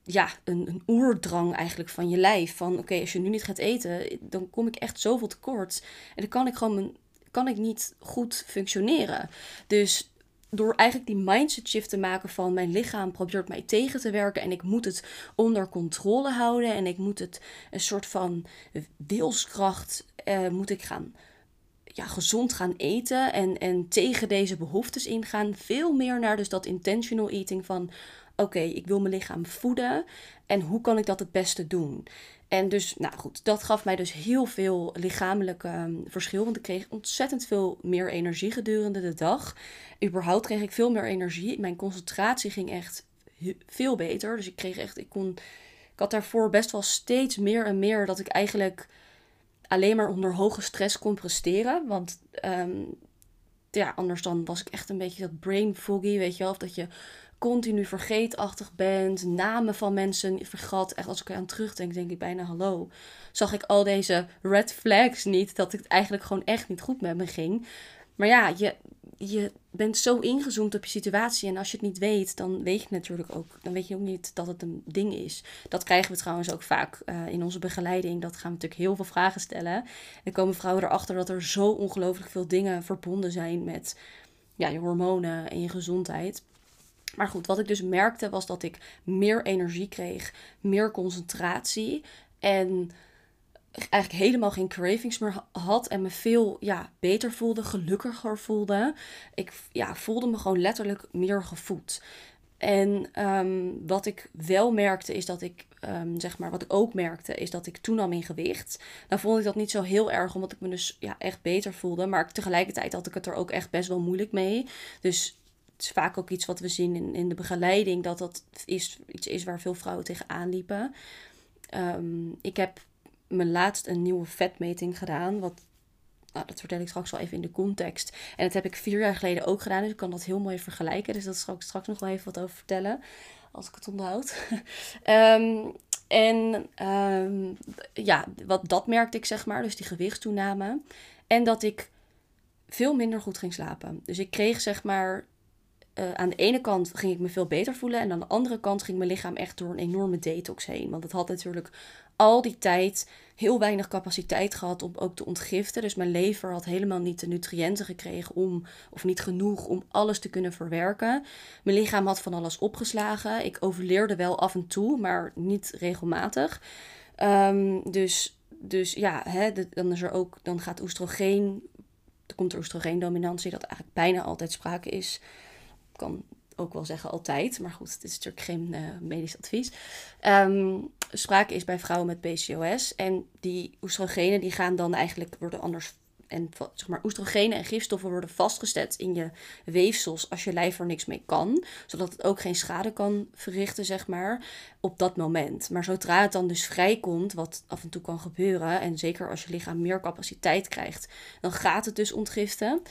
ja, een, een oerdrang eigenlijk van je lijf. Van oké, als je nu niet gaat eten, dan kom ik echt zoveel tekort. En dan kan ik gewoon mijn, kan ik niet goed functioneren. Dus door eigenlijk die mindset shift te maken van mijn lichaam probeert mij tegen te werken en ik moet het onder controle houden en ik moet het een soort van wilskracht uh, moet ik gaan ja, gezond gaan eten en, en tegen deze behoeftes ingaan. Veel meer naar dus dat intentional eating van oké, ik wil mijn lichaam voeden en hoe kan ik dat het beste doen? En dus, nou goed, dat gaf mij dus heel veel lichamelijke ehm, verschil. Want ik kreeg ontzettend veel meer energie gedurende de dag. Überhaupt kreeg ik veel meer energie. Mijn concentratie ging echt veel beter. Dus ik kreeg echt, ik kon, ik had daarvoor best wel steeds meer en meer dat ik eigenlijk alleen maar onder hoge stress kon presteren. Want ehm, ja, anders dan was ik echt een beetje dat brain foggy, weet je wel. Of dat je continu vergeetachtig bent, namen van mensen vergat. Echt als ik aan terugdenk, denk ik bijna hallo. Zag ik al deze red flags niet, dat het eigenlijk gewoon echt niet goed met me ging. Maar ja, je, je bent zo ingezoomd op je situatie. En als je het niet weet, dan weet je natuurlijk ook. Dan weet je ook niet dat het een ding is. Dat krijgen we trouwens ook vaak uh, in onze begeleiding. Dat gaan we natuurlijk heel veel vragen stellen. En komen vrouwen erachter dat er zo ongelooflijk veel dingen verbonden zijn met ja, je hormonen en je gezondheid. Maar goed, wat ik dus merkte was dat ik meer energie kreeg, meer concentratie en eigenlijk helemaal geen cravings meer had en me veel ja, beter voelde, gelukkiger voelde. Ik ja, voelde me gewoon letterlijk meer gevoed. En ehm, wat ik wel merkte is dat ik, um, zeg maar, wat ik ook merkte is dat ik toenam in gewicht. Nou vond ik dat niet zo heel erg, omdat ik me dus ja, echt beter voelde. Maar tegelijkertijd had ik het er ook echt best wel moeilijk mee. Dus is vaak ook iets wat we zien in, in de begeleiding, dat dat is, iets is waar veel vrouwen tegenaan liepen. Ehm, ik heb mijn laatst een nieuwe vetmeting gedaan, wat nou, dat vertel ik straks wel even in de context. En dat heb ik vier jaar geleden ook gedaan, dus ik kan dat heel mooi vergelijken. Dus dat zal ik straks nog wel even wat over vertellen, als ik het onthoud. um, <laughs> en um, ja, wat, dat merkte ik zeg maar, dus die gewichtstoename. En dat ik veel minder goed ging slapen. Dus ik kreeg zeg maar uh, aan de ene kant ging ik me veel beter voelen. En aan de andere kant ging mijn lichaam echt door een enorme detox heen. Want het had natuurlijk al die tijd heel weinig capaciteit gehad om ook te ontgiften. Dus mijn lever had helemaal niet de nutriënten gekregen om, of niet genoeg om alles te kunnen verwerken. Mijn lichaam had van alles opgeslagen. Ik overleerde wel af en toe, maar niet regelmatig. Um, dus, dus ja, hè, dan, is er ook, dan gaat oestrogeen, er komt er oestrogeendominantie, dat eigenlijk bijna altijd sprake is kan ook wel zeggen altijd, maar goed, het is natuurlijk geen uh, medisch advies. Um, sprake is bij vrouwen met PCOS en die oestrogenen die gaan dan eigenlijk worden anders en zeg maar oestrogenen en gifstoffen worden vastgezet in je weefsels als je lijf er niks mee kan, zodat het ook geen schade kan verrichten zeg maar op dat moment. Maar zodra het dan dus vrijkomt, wat af en toe kan gebeuren en zeker als je lichaam meer capaciteit krijgt, dan gaat het dus ontgiften.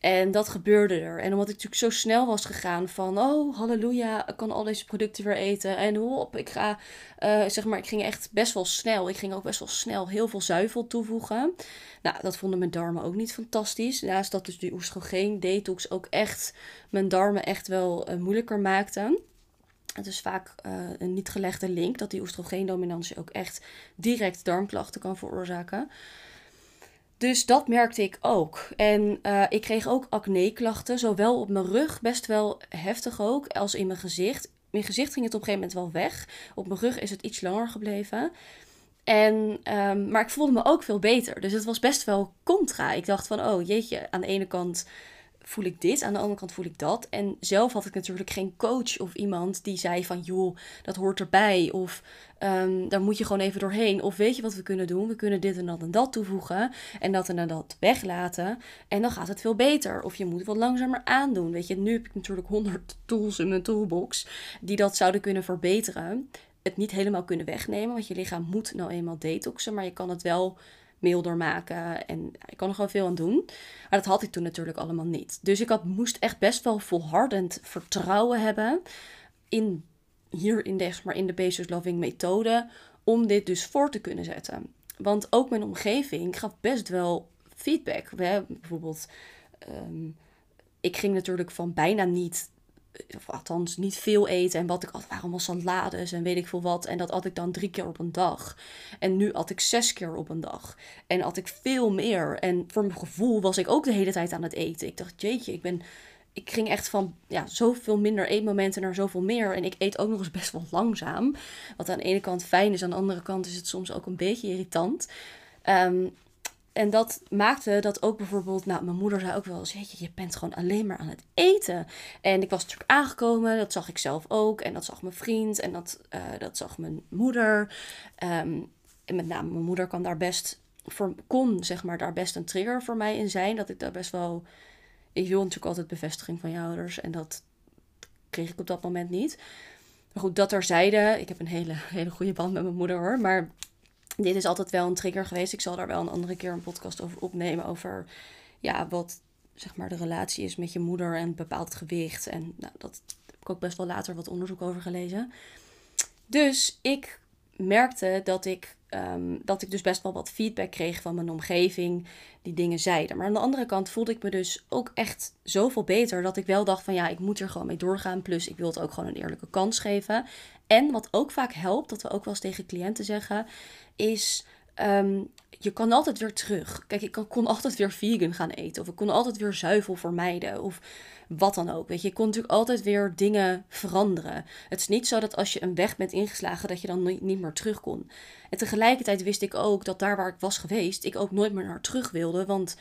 En dat gebeurde er. En omdat ik natuurlijk zo snel was gegaan van, oh halleluja, ik kan al deze producten weer eten. En hop, ik ga, uh, zeg maar, ik ging echt best wel snel. Ik ging ook best wel snel heel veel zuivel toevoegen. Nou, dat vonden mijn darmen ook niet fantastisch. Naast dat dus die oestrogeen detox ook echt mijn darmen echt wel uh, moeilijker maakte. Het is vaak uh, een niet gelegde link dat die oestrogeendominantie ook echt direct darmklachten kan veroorzaken. Dus dat merkte ik ook. En uh, ik kreeg ook acne-klachten, zowel op mijn rug, best wel heftig ook, als in mijn gezicht. Mijn gezicht ging het op een gegeven moment wel weg. Op mijn rug is het iets langer gebleven. En, um, maar ik voelde me ook veel beter. Dus het was best wel contra. Ik dacht van, oh jeetje, aan de ene kant voel ik dit, aan de andere kant voel ik dat. En zelf had ik natuurlijk geen coach of iemand die zei van joh, dat hoort erbij. Of um, daar moet je gewoon even doorheen. Of weet je wat we kunnen doen? We kunnen dit en dat en dat toevoegen. En dat en dat weglaten. En dan gaat het veel beter. Of je moet wat langzamer aandoen. Weet je, nu heb ik natuurlijk honderd tools in mijn toolbox die dat zouden kunnen verbeteren. Het niet helemaal kunnen wegnemen, want je lichaam moet nou eenmaal detoxen. Maar je kan het wel mail en ik kan er gewoon veel aan doen. Maar dat had ik toen natuurlijk allemaal niet. Dus ik had, moest echt best wel volhardend vertrouwen hebben in hier in de, maar in de Basis Loving methode om dit dus voor te kunnen zetten. Want ook mijn omgeving gaf best wel feedback. We bijvoorbeeld, um, ik ging natuurlijk van bijna niet of althans niet veel eten. En wat ik had waren allemaal salades en weet ik veel wat. En dat at ik dan drie keer op een dag. En nu at ik zes keer op een dag. En at ik veel meer. En voor mijn gevoel was ik ook de hele tijd aan het eten. Ik dacht, jeetje, ik ben ik ging echt van ja, zoveel minder eetmomenten naar zoveel meer. En ik eet ook nog eens best wel langzaam. Wat aan de ene kant fijn is, aan de andere kant is het soms ook een beetje irritant. Ehm, en dat maakte dat ook bijvoorbeeld, nou, mijn moeder zei ook wel eens, je, je bent gewoon alleen maar aan het eten. En ik was natuurlijk aangekomen, dat zag ik zelf ook. En dat zag mijn vriend en dat, uh, dat zag mijn moeder. Ehm, en met name mijn moeder kan daar best, voor, kon zeg maar daar best een trigger voor mij in zijn. Dat ik daar best wel, ik wil natuurlijk altijd bevestiging van je ouders. En dat kreeg ik op dat moment niet. Maar goed, dat terzijde. Ik heb een hele, hele goede band met mijn moeder hoor. Maar dit is altijd wel een trigger geweest. Ik zal daar wel een andere keer een podcast over opnemen. Over ja, wat zeg maar de relatie is met je moeder en bepaald gewicht. En nou, dat heb ik ook best wel later wat onderzoek over gelezen. Dus ik merkte dat ik, ehm, dat ik dus best wel wat feedback kreeg van mijn omgeving die dingen zeiden. Maar aan de andere kant voelde ik me dus ook echt zoveel beter dat ik wel dacht van ja, ik moet er gewoon mee doorgaan. Plus ik wil het ook gewoon een eerlijke kans geven. En wat ook vaak helpt, dat we ook wel eens tegen cliënten zeggen, is ehm, je kan altijd weer terug. Kijk, ik kon altijd weer vegan gaan eten. Of ik kon altijd weer zuivel vermijden. Of wat dan ook. Weet je, je kon natuurlijk altijd weer dingen veranderen. Het is niet zo dat als je een weg bent ingeslagen, dat je dan niet meer terug kon. En tegelijkertijd wist ik ook dat daar waar ik was geweest, ik ook nooit meer naar terug wilde. Want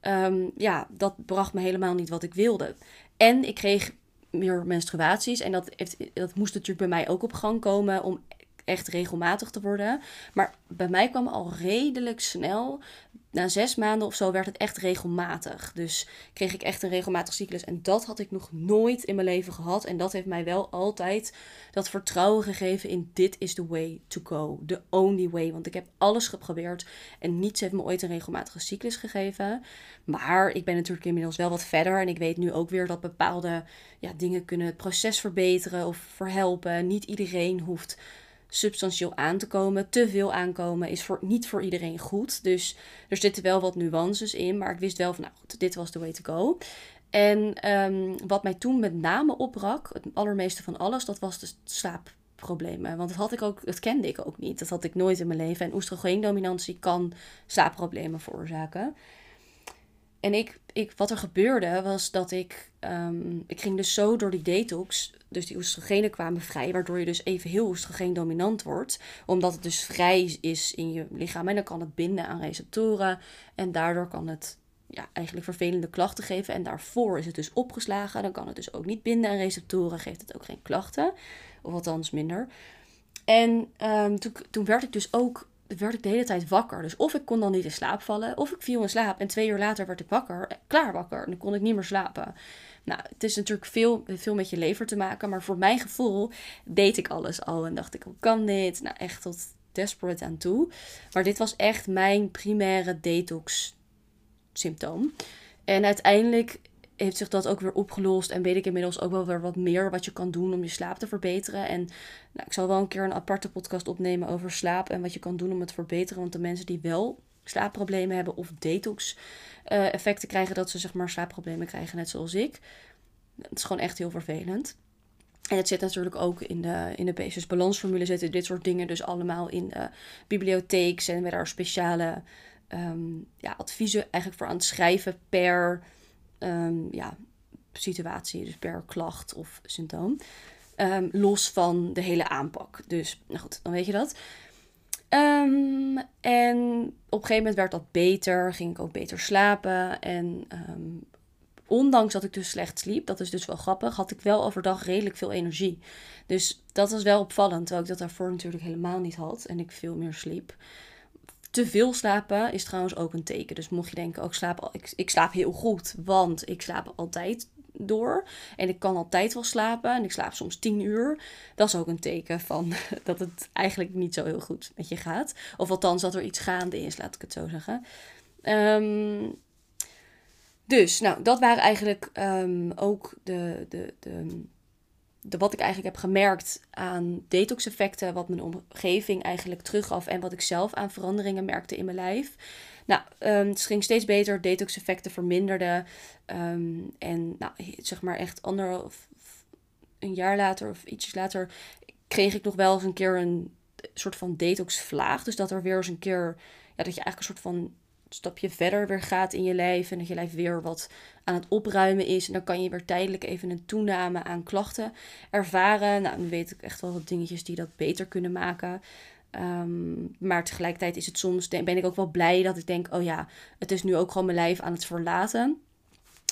ehm, ja, dat bracht me helemaal niet wat ik wilde. En ik kreeg meer menstruaties. En dat, heeft, dat moest natuurlijk bij mij ook op gang komen om echt regelmatig te worden. Maar bij mij kwam al redelijk snel, na zes maanden of zo, werd het echt regelmatig. Dus kreeg ik echt een regelmatig cyclus. En dat had ik nog nooit in mijn leven gehad. En dat heeft mij wel altijd dat vertrouwen gegeven in dit is the way to go. The only way. Want ik heb alles geprobeerd en niets heeft me ooit een regelmatige cyclus gegeven. Maar ik ben natuurlijk inmiddels wel wat verder. En ik weet nu ook weer dat bepaalde ja, dingen kunnen het proces verbeteren of verhelpen. Niet iedereen hoeft substantieel aan te komen. Te veel aankomen is voor, niet voor iedereen goed. Dus er zitten wel wat nuances in. Maar ik wist wel van, nou goed, dit was the way to go. En ehm, wat mij toen met name opbrak, het allermeeste van alles, dat was de slaapproblemen. Want dat had ik ook, dat kende ik ook niet. Dat had ik nooit in mijn leven. En oestrogeendominantie kan slaapproblemen veroorzaken. En ik, ik, wat er gebeurde was dat ik, ehm, ik ging dus zo door die detox, dus die oestrogenen kwamen vrij, waardoor je dus even heel oestrogeen dominant wordt, omdat het dus vrij is in je lichaam en dan kan het binden aan receptoren en daardoor kan het ja, eigenlijk vervelende klachten geven en daarvoor is het dus opgeslagen, dan kan het dus ook niet binden aan receptoren, geeft het ook geen klachten, of althans minder. En um, toen, toen werd ik dus ook werd ik de hele tijd wakker. Dus of ik kon dan niet in slaap vallen, of ik viel in slaap en twee uur later werd ik wakker, klaar wakker. En dan kon ik niet meer slapen. Nou, het is natuurlijk veel, veel met je lever te maken, maar voor mijn gevoel deed ik alles al en dacht ik, hoe kan dit? Nou, echt tot desperate aan toe. Maar dit was echt mijn primaire detox symptoom. En uiteindelijk heeft zich dat ook weer opgelost. En weet ik inmiddels ook wel weer wat meer wat je kan doen om je slaap te verbeteren. En nou, ik zal wel een keer een aparte podcast opnemen over slaap en wat je kan doen om het te verbeteren. Want de mensen die wel slaapproblemen hebben of detox uh, effecten krijgen, dat ze zeg maar slaapproblemen krijgen, net zoals ik. Het is gewoon echt heel vervelend. En het zit natuurlijk ook in de, in de basis balansformule zitten dit soort dingen dus allemaal in de bibliotheek. En we daar speciale um, ja, adviezen eigenlijk voor aan het schrijven per um, ja, situatie, dus per klacht of symptoom. Um, los van de hele aanpak. Dus, nou goed, dan weet je dat. Um, en op een gegeven moment werd dat beter, ging ik ook beter slapen. En ondanks dat ik dus slecht sliep, dat is dus wel grappig, had ik wel overdag redelijk veel energie. Dus dat was wel opvallend, terwijl ik dat daarvoor natuurlijk helemaal niet had en ik veel meer sliep. Te veel slapen is trouwens ook een teken. Dus mocht je denken, oh, ik, slaap, ik, ik slaap heel goed, want ik slaap altijd door. En ik kan altijd wel slapen en ik slaap soms 10 uur. Dat is ook een teken van <laughs> dat het eigenlijk niet zo heel goed met je gaat. Of althans dat er iets gaande is, laat ik het zo zeggen. Um, dus, nou, dat waren eigenlijk um, ook de, de, de wat ik eigenlijk heb gemerkt aan detox-effecten, wat mijn omgeving eigenlijk teruggaf en wat ik zelf aan veranderingen merkte in mijn lijf. Nou, um, het ging steeds beter, detox-effecten verminderden. Ehm, en nou, zeg maar echt anderhalf, een jaar later of ietsjes later, kreeg ik nog wel eens een keer een soort van detox-vlaag. Dus dat er weer eens een keer, ja, dat je eigenlijk een soort van stapje verder weer gaat in je lijf en dat je lijf weer wat aan het opruimen is. En dan kan je weer tijdelijk even een toename aan klachten ervaren. Nou, nu weet ik echt wel wat dingetjes die dat beter kunnen maken. Ehm, maar tegelijkertijd is het soms, ben ik ook wel blij dat ik denk, oh ja, het is nu ook gewoon mijn lijf aan het verlaten.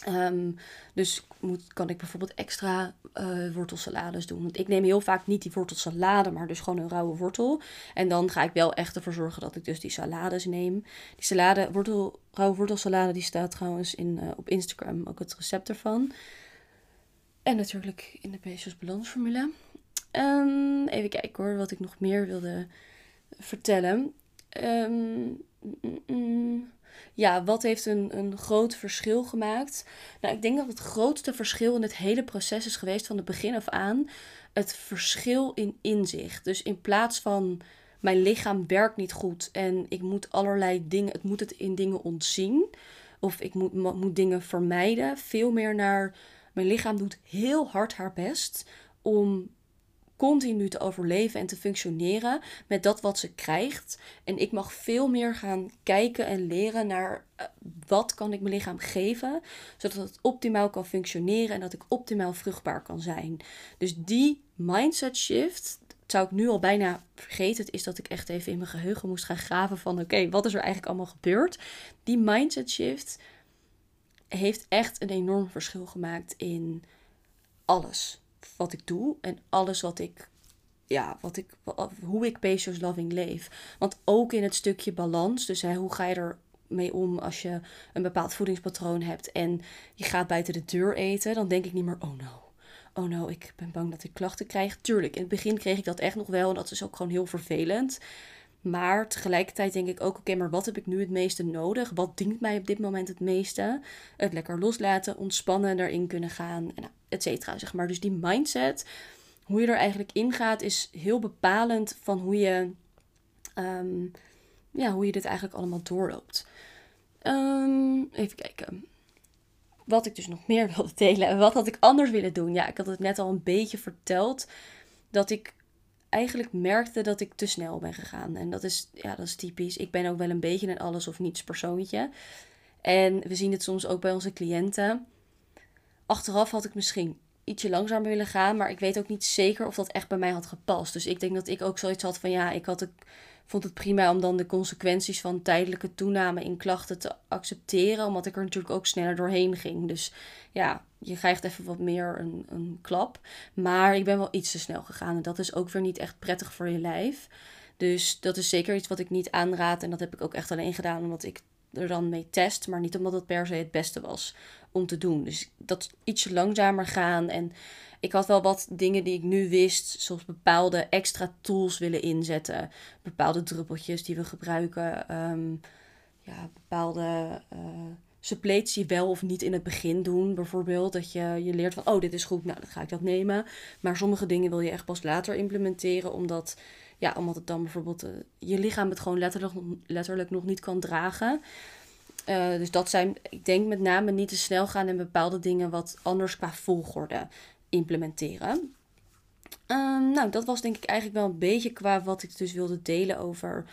Ehm, dus moet, kan ik bijvoorbeeld extra uh, wortelsalades doen. Want ik neem heel vaak niet die wortelsalade, maar dus gewoon een rauwe wortel. En dan ga ik wel echt ervoor zorgen dat ik dus die salades neem. Die salade, wortel, rauwe wortelsalade, die staat trouwens in, uh, op Instagram ook het recept ervan. En natuurlijk in de Bezos balansformule. Um, even kijken hoor, wat ik nog meer wilde vertellen. Um, ja, wat heeft een, een groot verschil gemaakt? Nou, ik denk dat het grootste verschil in het hele proces is geweest van het begin af aan het verschil in inzicht. Dus in plaats van mijn lichaam werkt niet goed en ik moet allerlei dingen, het moet het in dingen ontzien of ik moet, moet dingen vermijden, veel meer naar mijn lichaam doet heel hard haar best om continu te overleven en te functioneren met dat wat ze krijgt. En ik mag veel meer gaan kijken en leren naar uh, wat kan ik mijn lichaam geven, zodat het optimaal kan functioneren en dat ik optimaal vruchtbaar kan zijn. Dus die mindset shift, zou ik nu al bijna vergeten, is dat ik echt even in mijn geheugen moest gaan graven van oké, wat is er eigenlijk allemaal gebeurd? Die mindset shift heeft echt een enorm verschil gemaakt in alles wat ik doe en alles wat ik, ja, wat ik, hoe ik Patios Loving leef. Want ook in het stukje balans, dus hè, hoe ga je er mee om als je een bepaald voedingspatroon hebt en je gaat buiten de deur eten, dan denk ik niet meer, oh no, oh no, ik ben bang dat ik klachten krijg. Tuurlijk, in het begin kreeg ik dat echt nog wel en dat is ook gewoon heel vervelend. Maar tegelijkertijd denk ik ook, oké, maar wat heb ik nu het meeste nodig? Wat dient mij op dit moment het meeste? Het lekker loslaten, ontspannen, erin kunnen gaan, nou, et cetera, zeg maar. Dus die mindset, hoe je er eigenlijk in gaat, is heel bepalend van hoe je, um, ja, hoe je dit eigenlijk allemaal doorloopt. Um, even kijken. Wat ik dus nog meer <laughs> wilde delen. Wat had ik anders willen doen? Ja, ik had het net al een beetje verteld. Dat ik eigenlijk merkte dat ik te snel ben gegaan. En dat is, ja, dat is typisch. Ik ben ook wel een beetje een alles of niets persoontje. En we zien het soms ook bij onze cliënten. Achteraf had ik misschien ietsje langzamer willen gaan, maar ik weet ook niet zeker of dat echt bij mij had gepast. Dus ik denk dat ik ook zoiets had van ja, ik had het, vond het prima om dan de consequenties van tijdelijke toename in klachten te accepteren, omdat ik er natuurlijk ook sneller doorheen ging. Dus ja, je krijgt even wat meer een, een klap. Maar ik ben wel iets te snel gegaan en dat is ook weer niet echt prettig voor je lijf. Dus dat is zeker iets wat ik niet aanraad. En dat heb ik ook echt alleen gedaan omdat ik er dan mee test, maar niet omdat het per se het beste was om te doen. Dus dat ietsje langzamer gaan. En ik had wel wat dingen die ik nu wist, zoals bepaalde extra tools willen inzetten. Bepaalde druppeltjes die we gebruiken. Ehm, ja, bepaalde uh, suppletie wel of niet in het begin doen. Bijvoorbeeld dat je, je leert van, oh dit is goed, nou dan ga ik dat nemen. Maar sommige dingen wil je echt pas later implementeren, omdat ja, omdat het dan bijvoorbeeld uh, je lichaam het gewoon letterlijk, letterlijk nog niet kan dragen. Uh, dus dat zijn, ik denk met name niet te snel gaan en bepaalde dingen wat anders qua volgorde implementeren. Um, nou, dat was denk ik eigenlijk wel een beetje qua wat ik dus wilde delen over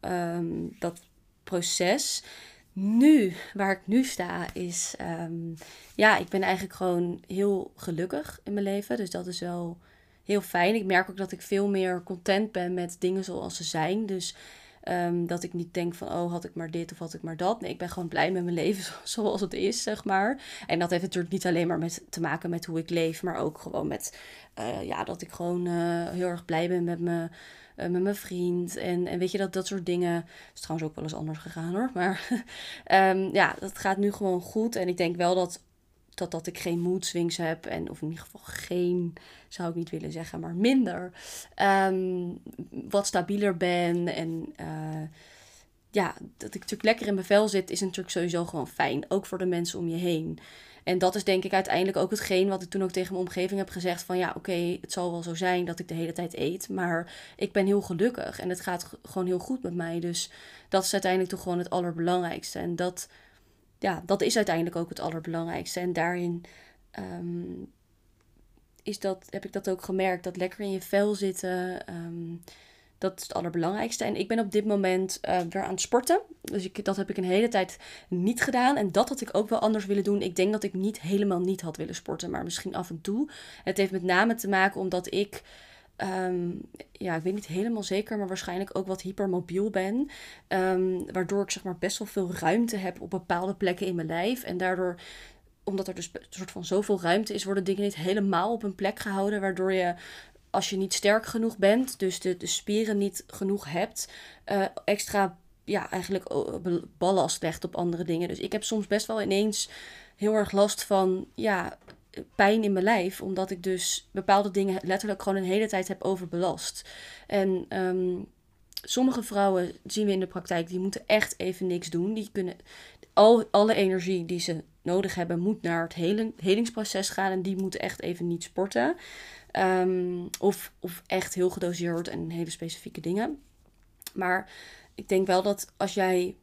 um, dat proces. Nu, waar ik nu sta, is um, ja, ik ben eigenlijk gewoon heel gelukkig in mijn leven. Dus dat is wel heel fijn. Ik merk ook dat ik veel meer content ben met dingen zoals ze zijn. Dus um, dat ik niet denk van, oh, had ik maar dit of had ik maar dat. Nee, ik ben gewoon blij met mijn <laughs> leven zoals het is, zeg maar. En dat heeft natuurlijk niet alleen maar met, te maken met hoe ik leef, maar ook gewoon met, uh, ja, dat ik gewoon uh, heel erg blij ben met me. Uh, met mijn vriend. En, en weet je dat dat soort dingen. is trouwens ook wel eens anders gegaan hoor. Maar um, <laughs> ja, dat gaat nu gewoon goed. En ik denk wel dat dat, dat ik geen mood swings heb. En, of in ieder geval geen, zou ik niet willen zeggen, maar minder. Um, wat stabieler ben. En uh, ja, dat ik natuurlijk lekker in mijn vel zit, is natuurlijk sowieso gewoon fijn. Ook voor de mensen om je heen. En dat is denk ik uiteindelijk ook hetgeen wat ik toen ook tegen mijn omgeving heb gezegd. Van ja, oké, het zal wel zo zijn dat ik de hele tijd eet. Maar ik ben heel gelukkig en het gaat gewoon heel goed met mij. Dus dat is uiteindelijk toch gewoon het allerbelangrijkste. En dat ja, dat is uiteindelijk ook het allerbelangrijkste. En daarin um, is dat, heb ik dat ook gemerkt. Dat lekker in je vel zitten. Um, Dat is het allerbelangrijkste. En ik ben op dit moment uh, weer aan het sporten. Dus ik, dat heb ik een hele tijd niet gedaan. En dat had ik ook wel anders willen doen. Ik denk dat ik niet helemaal niet had willen sporten, maar misschien af en toe. Het heeft met name te maken omdat ik. Ehm, ja, ik weet niet helemaal zeker, maar waarschijnlijk ook wat hypermobiel ben. Um, waardoor ik zeg maar best wel veel ruimte heb op bepaalde plekken in mijn lijf. En daardoor omdat er dus een soort van zoveel ruimte is, worden dingen niet helemaal op een plek gehouden. Waardoor je, als je niet sterk genoeg bent, dus de, de spieren niet genoeg hebt, uh, extra ja, eigenlijk ballast legt op andere dingen. Dus ik heb soms best wel ineens heel erg last van ja, pijn in mijn lijf. Omdat ik dus bepaalde dingen letterlijk gewoon een hele tijd heb overbelast. En um, sommige vrouwen zien we in de praktijk, die moeten echt even niks doen. Die kunnen al, alle energie die ze nodig hebben, moet naar het helen, helingsproces gaan. En die moeten echt even niet sporten. Um, of, of echt heel gedoseerd en hele specifieke dingen. Maar ik denk wel dat als jij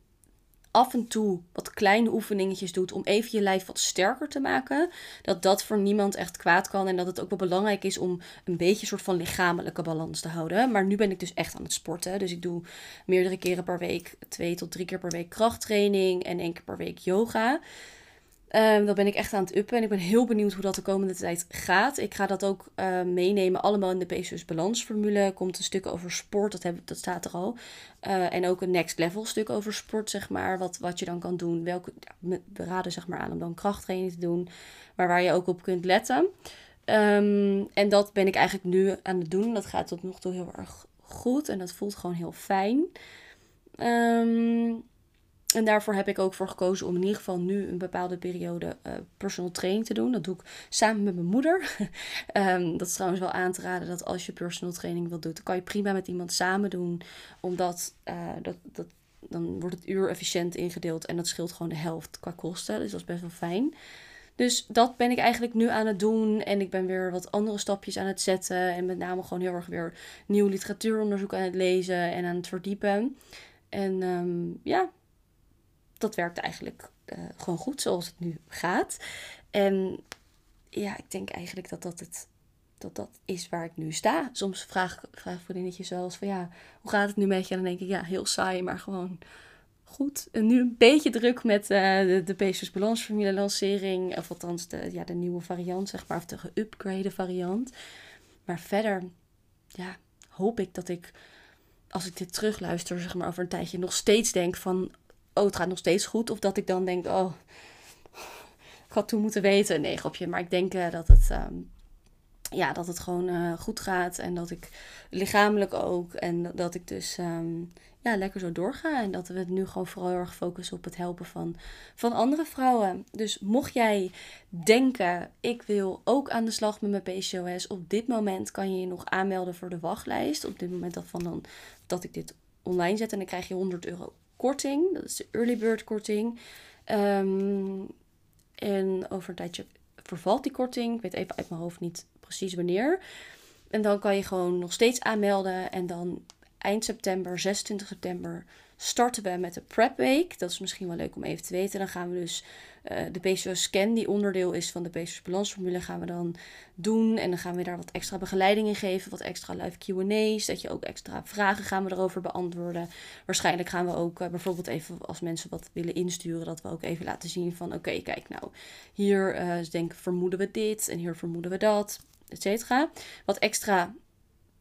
af en toe wat kleine oefeningetjes doet om even je lijf wat sterker te maken, dat dat voor niemand echt kwaad kan en dat het ook wel belangrijk is om een beetje een soort van lichamelijke balans te houden. Maar nu ben ik dus echt aan het sporten, dus ik doe meerdere keren per week, twee tot drie keer per week krachttraining en één keer per week yoga. Um, dat ben ik echt aan het uppen en ik ben heel benieuwd hoe dat de komende tijd gaat. Ik ga dat ook uh, meenemen, allemaal in de PCOS balansformule. Komt een stuk over sport, dat, heb, dat staat er al. Uh, en ook een next level stuk over sport, zeg maar. Wat, wat je dan kan doen. Welke, we raden zeg maar aan om dan krachttraining te doen. Maar waar je ook op kunt letten. Um, en dat ben ik eigenlijk nu aan het doen. Dat gaat tot nog toe heel erg goed en dat voelt gewoon heel fijn. Um, en daarvoor heb ik ook voor gekozen om in ieder geval nu een bepaalde periode uh, personal training te doen. Dat doe ik samen met mijn moeder. um, <laughs> dat is trouwens wel aan te raden dat als je personal training wil doen, dan kan je prima met iemand samen doen. Omdat uh, dat, dat, dan wordt het uur efficiënt ingedeeld en dat scheelt gewoon de helft qua kosten. Dus dat is best wel fijn. Dus dat ben ik eigenlijk nu aan het doen. En ik ben weer wat andere stapjes aan het zetten. En met name gewoon heel erg weer nieuw literatuuronderzoek aan het lezen en aan het verdiepen. En um, ja, dat werkt eigenlijk uh, gewoon goed zoals het nu gaat. En ja, ik denk eigenlijk dat dat het dat dat is waar ik nu sta. Soms vraag, vraag vriendinnetje zoals van ja, hoe gaat het nu met je? Dan denk ik ja, heel saai, maar gewoon goed. En nu een beetje druk met uh, de, de Balance balansformule lancering. Of althans de, ja, de nieuwe variant, zeg maar. Of de geüpgrade variant. Maar verder, ja, hoop ik dat ik, als ik dit terugluister, zeg maar over een tijdje, nog steeds denk van oh, het gaat nog steeds goed. Of dat ik dan denk, oh, ik had toen moeten weten. Nee, grapje. Maar ik denk uh, dat het, um, ja, dat het gewoon uh, goed gaat. En dat ik lichamelijk ook. En dat ik dus um, ja, lekker zo doorga. En dat we het nu gewoon vooral heel erg focussen op het helpen van, van andere vrouwen. Dus mocht jij denken, ik wil ook aan de slag met mijn PCOS. Op dit moment kan je je nog aanmelden voor de wachtlijst. Op dit moment dat, van dan, dat ik dit online zet. En dan krijg je 100 euro korting. Dat is de early bird korting. Um, en over een tijdje vervalt die korting. Ik weet even uit mijn hoofd niet precies wanneer. En dan kan je gewoon nog steeds aanmelden. En dan eind september, 26 september, starten we met de Prep Week. Dat is misschien wel leuk om even te weten. Dan gaan we dus uh, de PCOS scan, die onderdeel is van de PCOS balansformule, gaan we dan doen. En dan gaan we daar wat extra begeleiding in geven, wat extra live Q&A's. Dat je ook extra vragen gaan we erover beantwoorden. Waarschijnlijk gaan we ook uh, bijvoorbeeld even als mensen wat willen insturen, dat we ook even laten zien van oké, kijk nou, hier uh, denk, vermoeden we dit en hier vermoeden we dat, et cetera. Wat extra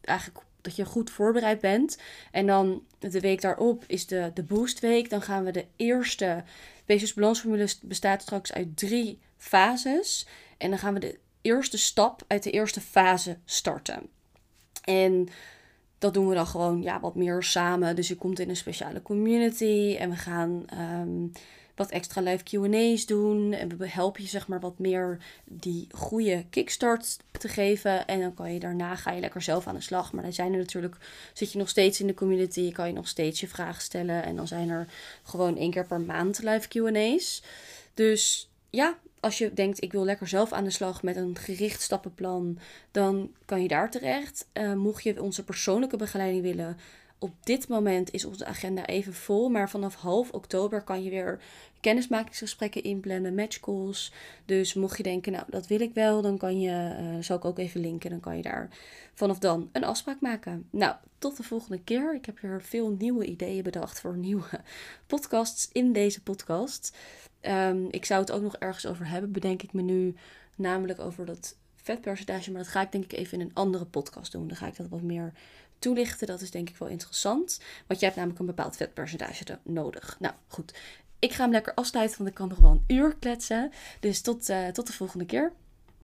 eigenlijk dat je goed voorbereid bent. En dan de week daarop is de, de boostweek. Dan gaan we de eerste. Basis balansformule bestaat straks uit drie fases. En dan gaan we de eerste stap uit de eerste fase starten. En dat doen we dan gewoon ja, wat meer samen. Dus je komt in een speciale community. En we gaan. Um, wat extra live QA's doen. En we helpen je zeg maar wat meer die goede kickstart te geven. En dan kan je daarna ga je lekker zelf aan de slag. Maar dan zijn er natuurlijk, zit je nog steeds in de community, kan je nog steeds je vragen stellen. En dan zijn er gewoon één keer per maand live QA's. Dus ja, als je denkt, ik wil lekker zelf aan de slag met een gericht stappenplan, dan kan je daar terecht. Uh, mocht je onze persoonlijke begeleiding willen, op dit moment is onze agenda even vol, maar vanaf half oktober kan je weer kennismakingsgesprekken inplannen, matchcalls. Dus mocht je denken, nou dat wil ik wel, dan kan je, uh, zal ik ook even linken, dan kan je daar vanaf dan een afspraak maken. Nou, tot de volgende keer. Ik heb weer veel nieuwe ideeën bedacht voor nieuwe <laughs> podcasts in deze podcast. Um, ik zou het ook nog ergens over hebben, bedenk ik me nu, namelijk over dat vetpercentage, maar dat ga ik denk ik even in een andere podcast doen. Dan ga ik dat wat meer toelichten. Dat is denk ik wel interessant. Want jij hebt namelijk een bepaald vetpercentage nodig. Nou goed, ik ga hem lekker afsluiten, want ik kan nog wel een uur kletsen. Dus tot, uh, tot de volgende keer.